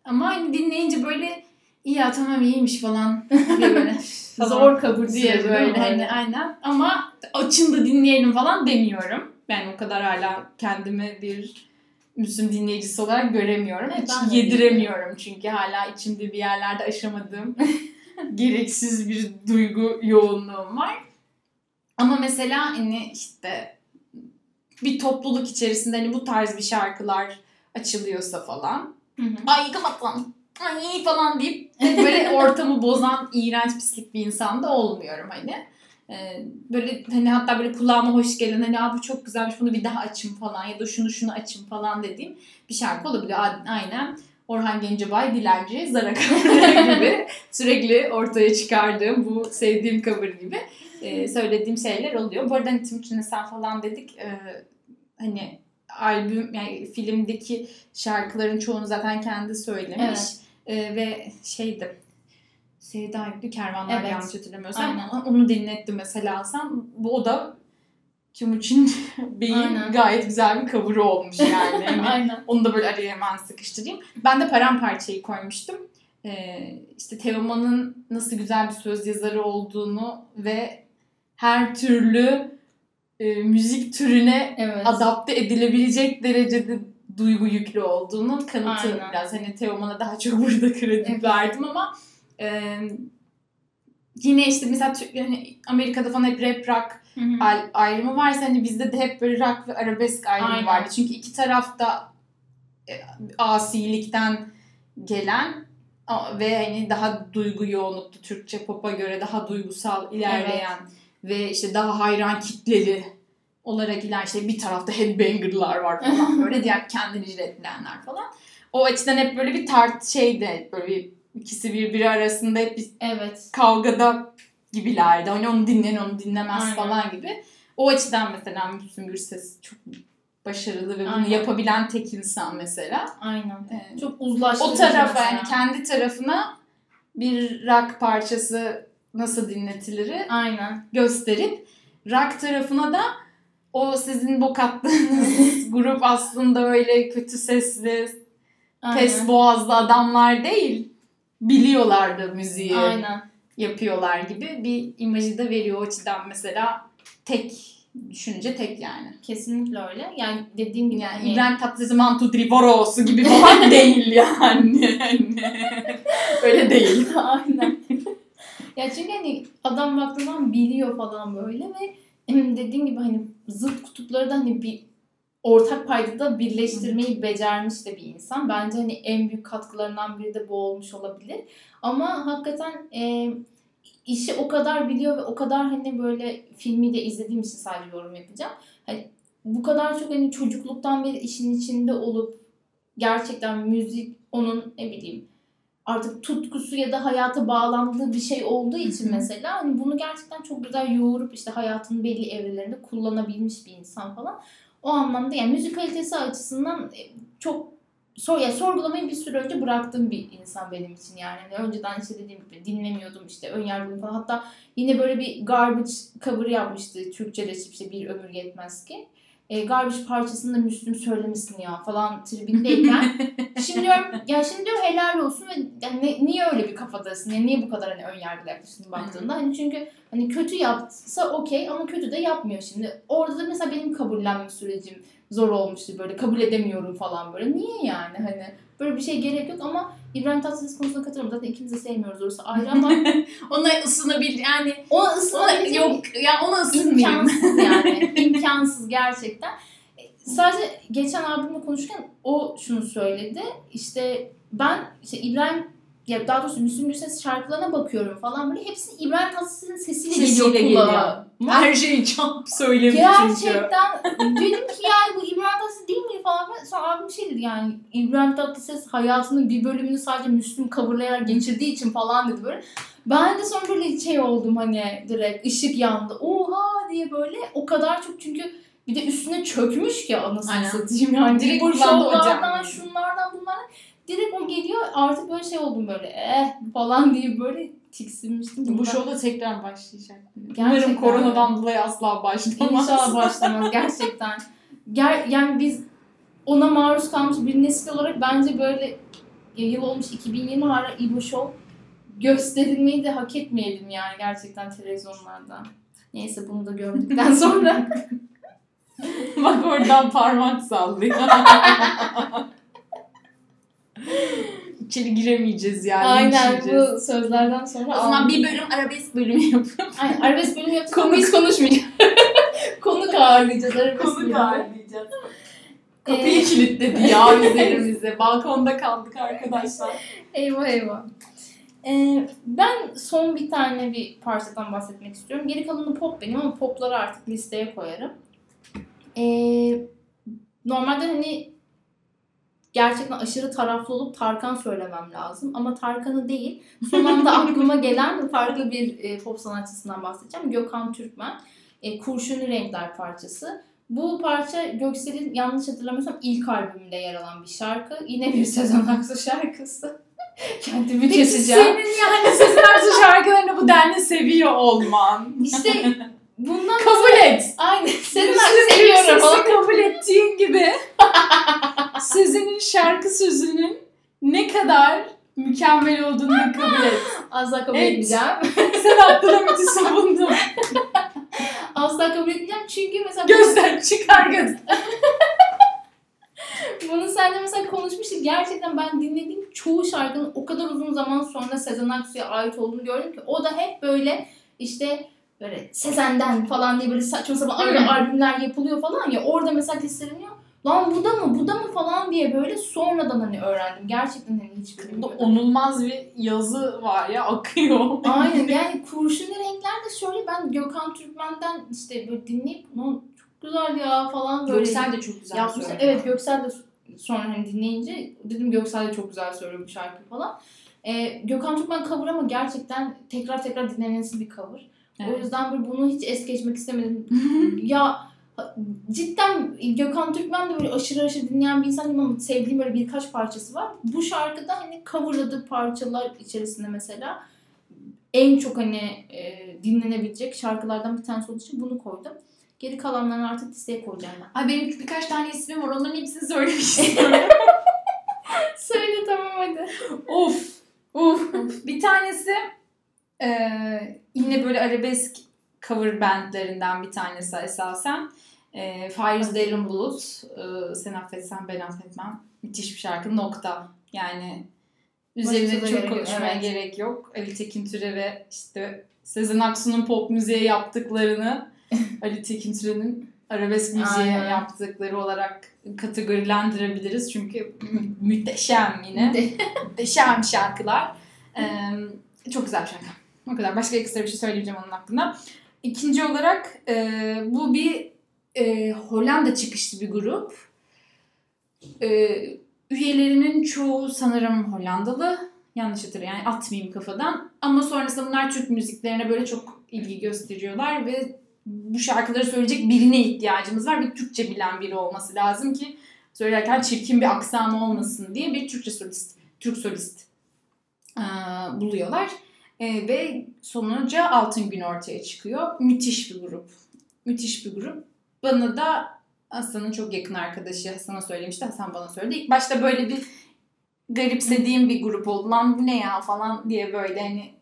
Ama hani dinleyince böyle iyi ya tamam iyiymiş falan diye böyle falan Zor kabul diye böyle hani aynen ama açın da dinleyelim falan demiyorum. Ben o kadar hala kendimi bir Müslüm dinleyicisi olarak göremiyorum. Evet, Hiç yediremiyorum çünkü hala içimde bir yerlerde aşamadığım gereksiz bir duygu yoğunluğum var. Ama mesela hani işte bir topluluk içerisinde hani bu tarz bir şarkılar açılıyorsa falan Hı hı. ay kapatalım ay falan deyip böyle ortamı bozan iğrenç pislik bir insan da olmuyorum hani. Ee, böyle hani hatta böyle kulağıma hoş gelen hani Aa, bu çok güzelmiş bunu bir daha açayım falan ya da şunu şunu açayım falan dediğim bir şarkı olabiliyor. A- Aynen Orhan Gencebay, Dilenci, Zara cover'ı gibi sürekli ortaya çıkardığım bu sevdiğim cover gibi e, söylediğim şeyler oluyor. Bu arada hani Timuçin Esen falan dedik e, hani albüm yani filmdeki şarkıların çoğunu zaten kendi söylemiş. Evet. E, ve şeydi Sevda Yüklü Kervanlar Evet. yanlış hatırlamıyorsam Aynen. onu- dinletti mesela sen. Bu o da Timuçin Bey'in gayet güzel bir cover'ı olmuş yani. Hani Aynen. onu da böyle araya hemen sıkıştırayım. Ben de paramparçayı koymuştum. Ee, işte Teoman'ın nasıl güzel bir söz yazarı olduğunu ve her türlü e, müzik türüne Evet. adapte edilebilecek derecede duygu yüklü olduğunu kanıtı Aynen. biraz. Hani Teoman'a daha çok burada kredi Evet. verdim ama e, yine işte mesela hani Amerika'da falan hep rap rock ayrımı varsa hani bizde de hep böyle rock ve arabesk ayrımı Aynen. vardı. Çünkü iki tarafta e, asilikten gelen ve hani daha duygu yoğunluklu Türkçe pop'a göre daha duygusal ilerleyen ve işte daha hayran kitleli olarak iler işte bir tarafta headbanger'lar var falan böyle diğer kendini jiletleyenler falan. O açıdan hep böyle bir tart şeyde böyle bir ikisi birbiri arasında hep bir Evet. kavgada gibilerdi. Hani onu dinleyen onu dinlemez Aynen. falan gibi. O açıdan mesela Müslüm Gürses çok başarılı ve bunu Aynen. yapabilen tek insan mesela. Aynen. Ee, Çok uzlaştırıcı o tarafa yani kendi tarafına bir rock parçası nasıl dinletilir Aynen. gösterip rock tarafına da o sizin bok attığınız grup aslında öyle kötü sesli, pes boğazlı adamlar değil. Biliyorlar da müziği Aynen. yapıyorlar gibi bir imajı da veriyor o açıdan mesela tek düşünce tek yani. Kesinlikle öyle. Yani dediğim gibi Yani hani- İbrahim Three Four olsun gibi falan değil yani. Öyle değil. Aynen. ya çünkü hani adam baktığı zaman biliyor falan böyle ve dediğim gibi hani zıt kutupları da hani bir ortak paydada birleştirmeyi becermiş de bir insan. Bence hani en büyük katkılarından biri de bu olmuş olabilir. Ama hakikaten e, işi o kadar biliyor ve o kadar hani böyle filmi de izlediğim için sadece yorum yapacağım. Hani bu kadar çok hani çocukluktan beri işin içinde olup gerçekten müzik onun ne bileyim artık tutkusu ya da hayata bağlandığı bir şey olduğu için mesela hani bunu gerçekten çok güzel yoğurup işte hayatının belli evrelerinde kullanabilmiş bir insan falan. O anlamda yani müzik kalitesi açısından e, çok sor, ya sorgulamayı bir süre önce bıraktığım bir insan benim için yani. Hani önceden işte dediğim gibi dinlemiyordum işte önyargılıyım falan. Hatta yine böyle bir garbage cover yapmıştı Türkçe'de işte bir ömür yetmez ki. E, garbage parçasını da Müslüm söylemişsin ya falan tribindeyken şimdi diyorum ya şimdi diyorum helal olsun ve yani ne- niye öyle bir kafadasın? Yani niye bu kadar hani ön yargılı yaklaştın baktığında? Hani çünkü hani kötü yapsa okey ama kötü de yapmıyor şimdi. Orada da mesela benim kabullenme sürecim zor olmuştu böyle kabul edemiyorum falan böyle. Niye yani hani böyle bir şey gerek yok ama İbrahim Tatlıses konusuna katılıyorum. Zaten ikimiz de sevmiyoruz orası ayrı ama Ona ısınabil yani ona ısınabilecek yok ya ona ısınmayayım. İmkansız yani. İmkansız gerçekten. E, Sadece geçen abimle konuşurken o şunu söyledi. İşte ben işte İbrahim ya daha doğrusu Müslüm Gürses şarkılarına bakıyorum falan böyle hepsini İbrahim Tatlıses'in sesiyle, Sesiyle geliyor geliyor. Her şeyi çok söylemiş çünkü. Gerçekten dedim ki yani bu İbrahim Tatlıses değil mi falan. Sonra abim şey dedi yani İbrahim Tatlıses hayatının bir bölümünü sadece Müslüm coverlayarak geçirdiği için falan dedi böyle. Ben de sonra böyle şey oldum hani direkt ışık yandı. Oha diye böyle o kadar çok çünkü bir de üstüne çökmüş ki anasını Aynen. satayım yani. Direkt bu şovlardan, şunlardan bunlardan. Direkt o geliyor artık böyle şey oldum böyle eh falan diye böyle tiksinmiştim. Bu Bundan- şovda tekrar başlayacak. Gerçekten Umarım koronadan dolayı asla başlamaz. İnşallah başlamaz gerçekten. Ger yani biz ona maruz kalmış bir nesil olarak bence böyle yıl olmuş 2020 hala İbo Show gösterilmeyi de hak etmeyelim yani gerçekten televizyonlarda. Neyse bunu da gördükten sonra. Bak oradan parmak sallıyor. İçeri giremeyeceğiz yani. Aynen bu sözlerden sonra. O zaman bir bölüm arabesk bölümü yapıp Aynen, arabesk bölüm yaptık ama biz konuşmayacağız. Konuk ağırlayacağız arabesk konu bölümü. ağırlayacağız. Ee, Kapıyı kilitledi ya üzerimize. Balkonda kaldık arkadaşlar. Eyvah eyvah. Ee, ben son bir tane bir parçadan bahsetmek istiyorum. Geri kalanı pop benim ama popları artık listeye koyarım. Ee, normalde hani gerçekten aşırı taraflı olup Tarkan söylemem lazım. Ama Tarkan'ı değil. Son anda aklıma gelen farklı bir e, pop sanatçısından bahsedeceğim. Gökhan Türkmen. E, Kurşuni Renkler parçası. Bu parça Göksel'in yanlış hatırlamıyorsam ilk albümünde yer alan bir şarkı. Yine bir Sezen Aksu şarkısı. Kendimi Peki keseceğim. senin yani Sezen Aksu şarkılarını bu denli seviyor olman. İşte bundan Kabul et. Aynen. Sezen Aksu seviyorum. Gürses'i kabul ettiğin gibi Sezen'in şarkı sözünün ne kadar mükemmel olduğunu da kabul et. Asla kabul Evet. etmeyeceğim. Sen Abdülhamit'i savundun. Asla kabul etmeyeceğim çünkü mesela Gözden çıkar göz. bunu seninle mesela konuşmuştuk. Gerçekten ben dinlediğim çoğu şarkının o kadar uzun zaman sonra Sezen Aksu'ya ait olduğunu gördüm ki o da hep böyle işte böyle Sezen'den falan diye böyle saçma sapan albümler yapılıyor falan ya orada mesela listeleniyor. Lan bu da mı bu da mı falan diye böyle sonradan hani öğrendim. Gerçekten hani hiç Burada bilmiyordum. onulmaz bir yazı var ya akıyor. Aynen yani kurşunlu renkler de şöyle ben Gökhan Türkmen'den işte böyle dinleyip "Lan çok güzel ya falan böyle. Göksel de çok güzel yapmışlar. söylüyor. Evet Göksel de sonra hani dinleyince dedim Göksel de çok güzel söylüyor bu şarkıyı falan. Ee, Gökhan Türkmen cover ama gerçekten tekrar tekrar dinlenesi bir cover. O Evet. yüzden böyle bunu hiç es geçmek istemedim. ya cidden Gökhan Türkmen de böyle aşırı aşırı dinleyen bir insan değilim ama sevdiğim böyle birkaç parçası var. Bu şarkıda hani coverladığı parçalar içerisinde mesela en çok hani e, dinlenebilecek şarkılardan bir tanesi olduğu için bunu koydum. Geri kalanlarını artık listeye koyacağım ben. Ay benim birkaç tane ismim var. Onların hepsini söylemek istiyorum. Söyle tamam hadi. of. Of. Bir tanesi eee, yine böyle arabesk cover bandlerinden bir tanesi esasen. Eee Fires Derin Bulut. Eee, sen affetsen ben affetmem. Müthiş bir şarkı. Nokta. Yani üzerine çok gerek konuşmaya evet. gerek yok. Ali Tekin Türe ve işte Sezen Aksu'nun pop müziğe yaptıklarını Ali Tekin Türe'nin arabesk müziğe Aynen. yaptıkları olarak kategorilendirebiliriz. Çünkü mü- müteşem yine. Muhteşem şarkılar. Ee, çok güzel bir şarkı. O kadar. Başka ekstra bir şey söyleyeceğim onun hakkında. İkinci olarak e, bu bir e, Hollanda çıkışlı bir grup. E, üyelerinin çoğu sanırım Hollandalı. Yanlış hatırlıyorum. Yani atmayayım kafadan. Ama sonrasında bunlar Türk müziklerine böyle çok ilgi gösteriyorlar ve bu şarkıları söyleyecek birine ihtiyacımız var. Bir Türkçe bilen biri olması lazım ki söylerken çirkin bir aksanı olmasın diye bir Türkçe solist, Türk solist eee, buluyorlar. Eee, ve sonuca Altın Gün ortaya çıkıyor. Müthiş bir grup. Müthiş bir grup. Bana da Hasan'ın çok yakın arkadaşı Hasan'a söylemişti. Hasan bana söyledi. İlk başta böyle bir garipsediğim bir grup oldu. Lan bu ne ya falan diye böyle hani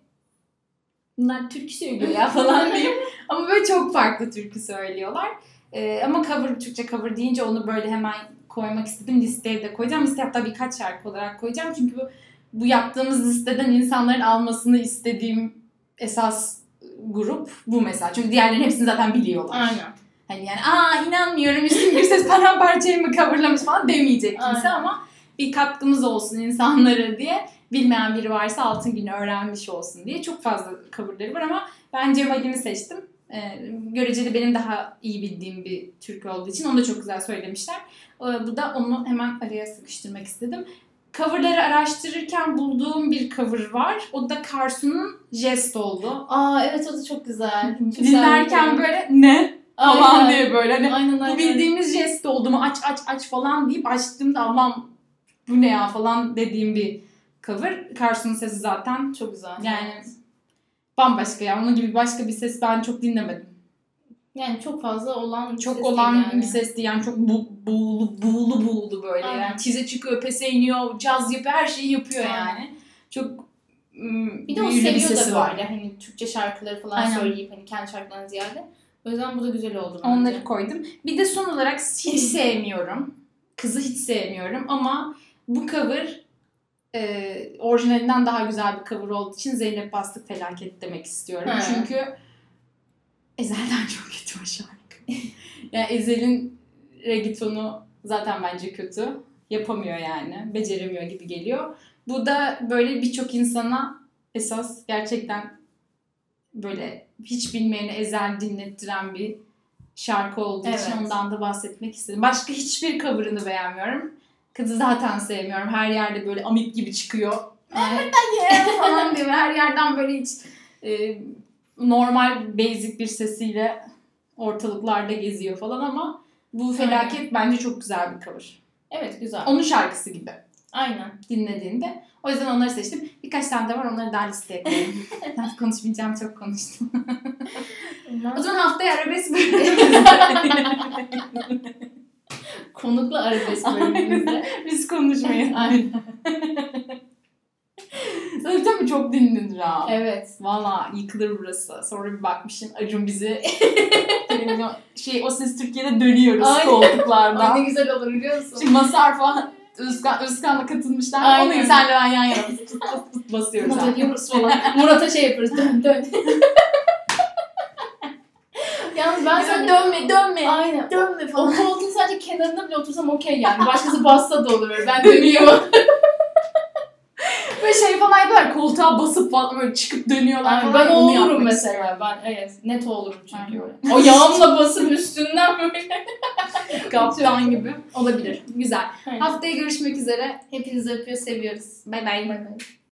bunlar türkü söylüyor ya falan diyeyim. Ama böyle çok farklı türkü söylüyorlar. Ee, ama cover, Türkçe cover deyince onu böyle hemen koymak istedim. Listeye de koyacağım. Listeye hatta birkaç şarkı olarak koyacağım. Çünkü bu, bu yaptığımız listeden insanların almasını istediğim esas grup bu mesela. Çünkü diğerlerinin hepsini zaten biliyorlar. Aynen. Hani yani aa inanmıyorum Müslüm Gürses paramparçayı mı coverlamış falan demeyecek kimse Aynen. ama bir katkımız olsun insanlara diye bilmeyen biri varsa altın günü öğrenmiş olsun diye çok fazla coverları var ama ben Cemal'imi seçtim. Ee, göreceli benim daha iyi bildiğim bir türkü olduğu için onu da çok güzel söylemişler. Ee, bu da onu hemen araya sıkıştırmak istedim. Coverları araştırırken bulduğum bir cover var. O da Karsu'nun Jest oldu. Aa evet o da çok güzel. Dinlerken böyle ne falan Aynen. diye böyle hani Aynen bu aynen. bildiğimiz jest oldu mu aç aç aç falan deyip açtığımda Allah'ım bu ne ya falan dediğim bir cover. Karsu'nun sesi zaten Çok güzel. yani bambaşka ya. Onun gibi başka bir ses ben çok dinlemedim. Yani çok fazla olan bir Çok ses olan yani. bir ses değil yani çok bu, buğulu buğulu buğulu böyle Aynen. yani. Tize çıkıyor, pese iniyor, caz yapıyor, her şeyi yapıyor Aynen. yani. Çok Bir de o büyülü bir seviyor sesi da var. böyle hani Türkçe şarkıları falan Aynen. söyleyip hani kendi şarkılarından ziyade. O yüzden bu da güzel oldu bence. Onları koydum. Bir de son olarak hiç sevmiyorum. Kızı hiç sevmiyorum ama bu cover e, orijinalinden daha güzel bir cover olduğu için Zeynep Bastık Felaket demek istiyorum. He. Çünkü Ezel'den çok kötü o şarkı. yani Ezel'in reggaetonu zaten bence kötü. Yapamıyor yani. Beceremiyor gibi geliyor. Bu da böyle birçok insana esas gerçekten böyle hiç bilmeyeni Ezel dinlettiren bir şarkı olduğu için Evet. ondan da bahsetmek istedim. Başka hiçbir cover'ını beğenmiyorum. Kızı zaten sevmiyorum. Her yerde böyle amip gibi çıkıyor. Yani, falan diyor. Her yerden böyle hiç e, normal basic bir sesiyle ortalıklarda geziyor falan ama bu felaket bence çok güzel bir cover. Evet güzel. Onun şarkısı gibi Aynen. dinlediğinde. O yüzden onları seçtim. Birkaç tane de var onları daha listeye koyayım. konuşmayacağım çok konuştum. O zaman haftaya arabesk Konuklu arabesk bölümümüzde. biz konuşmayız. Aynen. Sen tabii çok dinlenir ha. evet. Valla yıkılır burası. Sonra bir bakmışsın Acun bizi şey o ses Türkiye'de dönüyoruz Aynen. koltuklarda. Ay ne güzel olur biliyor musun? Şimdi Masar falan Özkan, Özkan'la katılmışlar. Aynen. Onu senle ben yan yana fıt fıt fıt fıt basıyoruz. Abi. dönüyoruz falan. Murat'a şey yapıyoruz. Dön dön. Yalnız ben sana dönme dönme. Aynen. Dönme O falan. koltuğun sadece kenarında bile otursam okey yani. Başkası bassa da olur. Ben dönüyorum. Böyle şey falan yapıyorlar koltuğa basıp falan böyle çıkıp dönüyorlar Aynen. falan. Ben Onu olurum mesela. Ben evet. Net olurum çünkü öyle. O yağımla basıp üstünden böyle. istiyorum. Kaptan gibi. Olabilir. Güzel. Aynen. Haftaya görüşmek üzere. Hepinizi öpüyor, seviyoruz. Bay bay. Bay bay.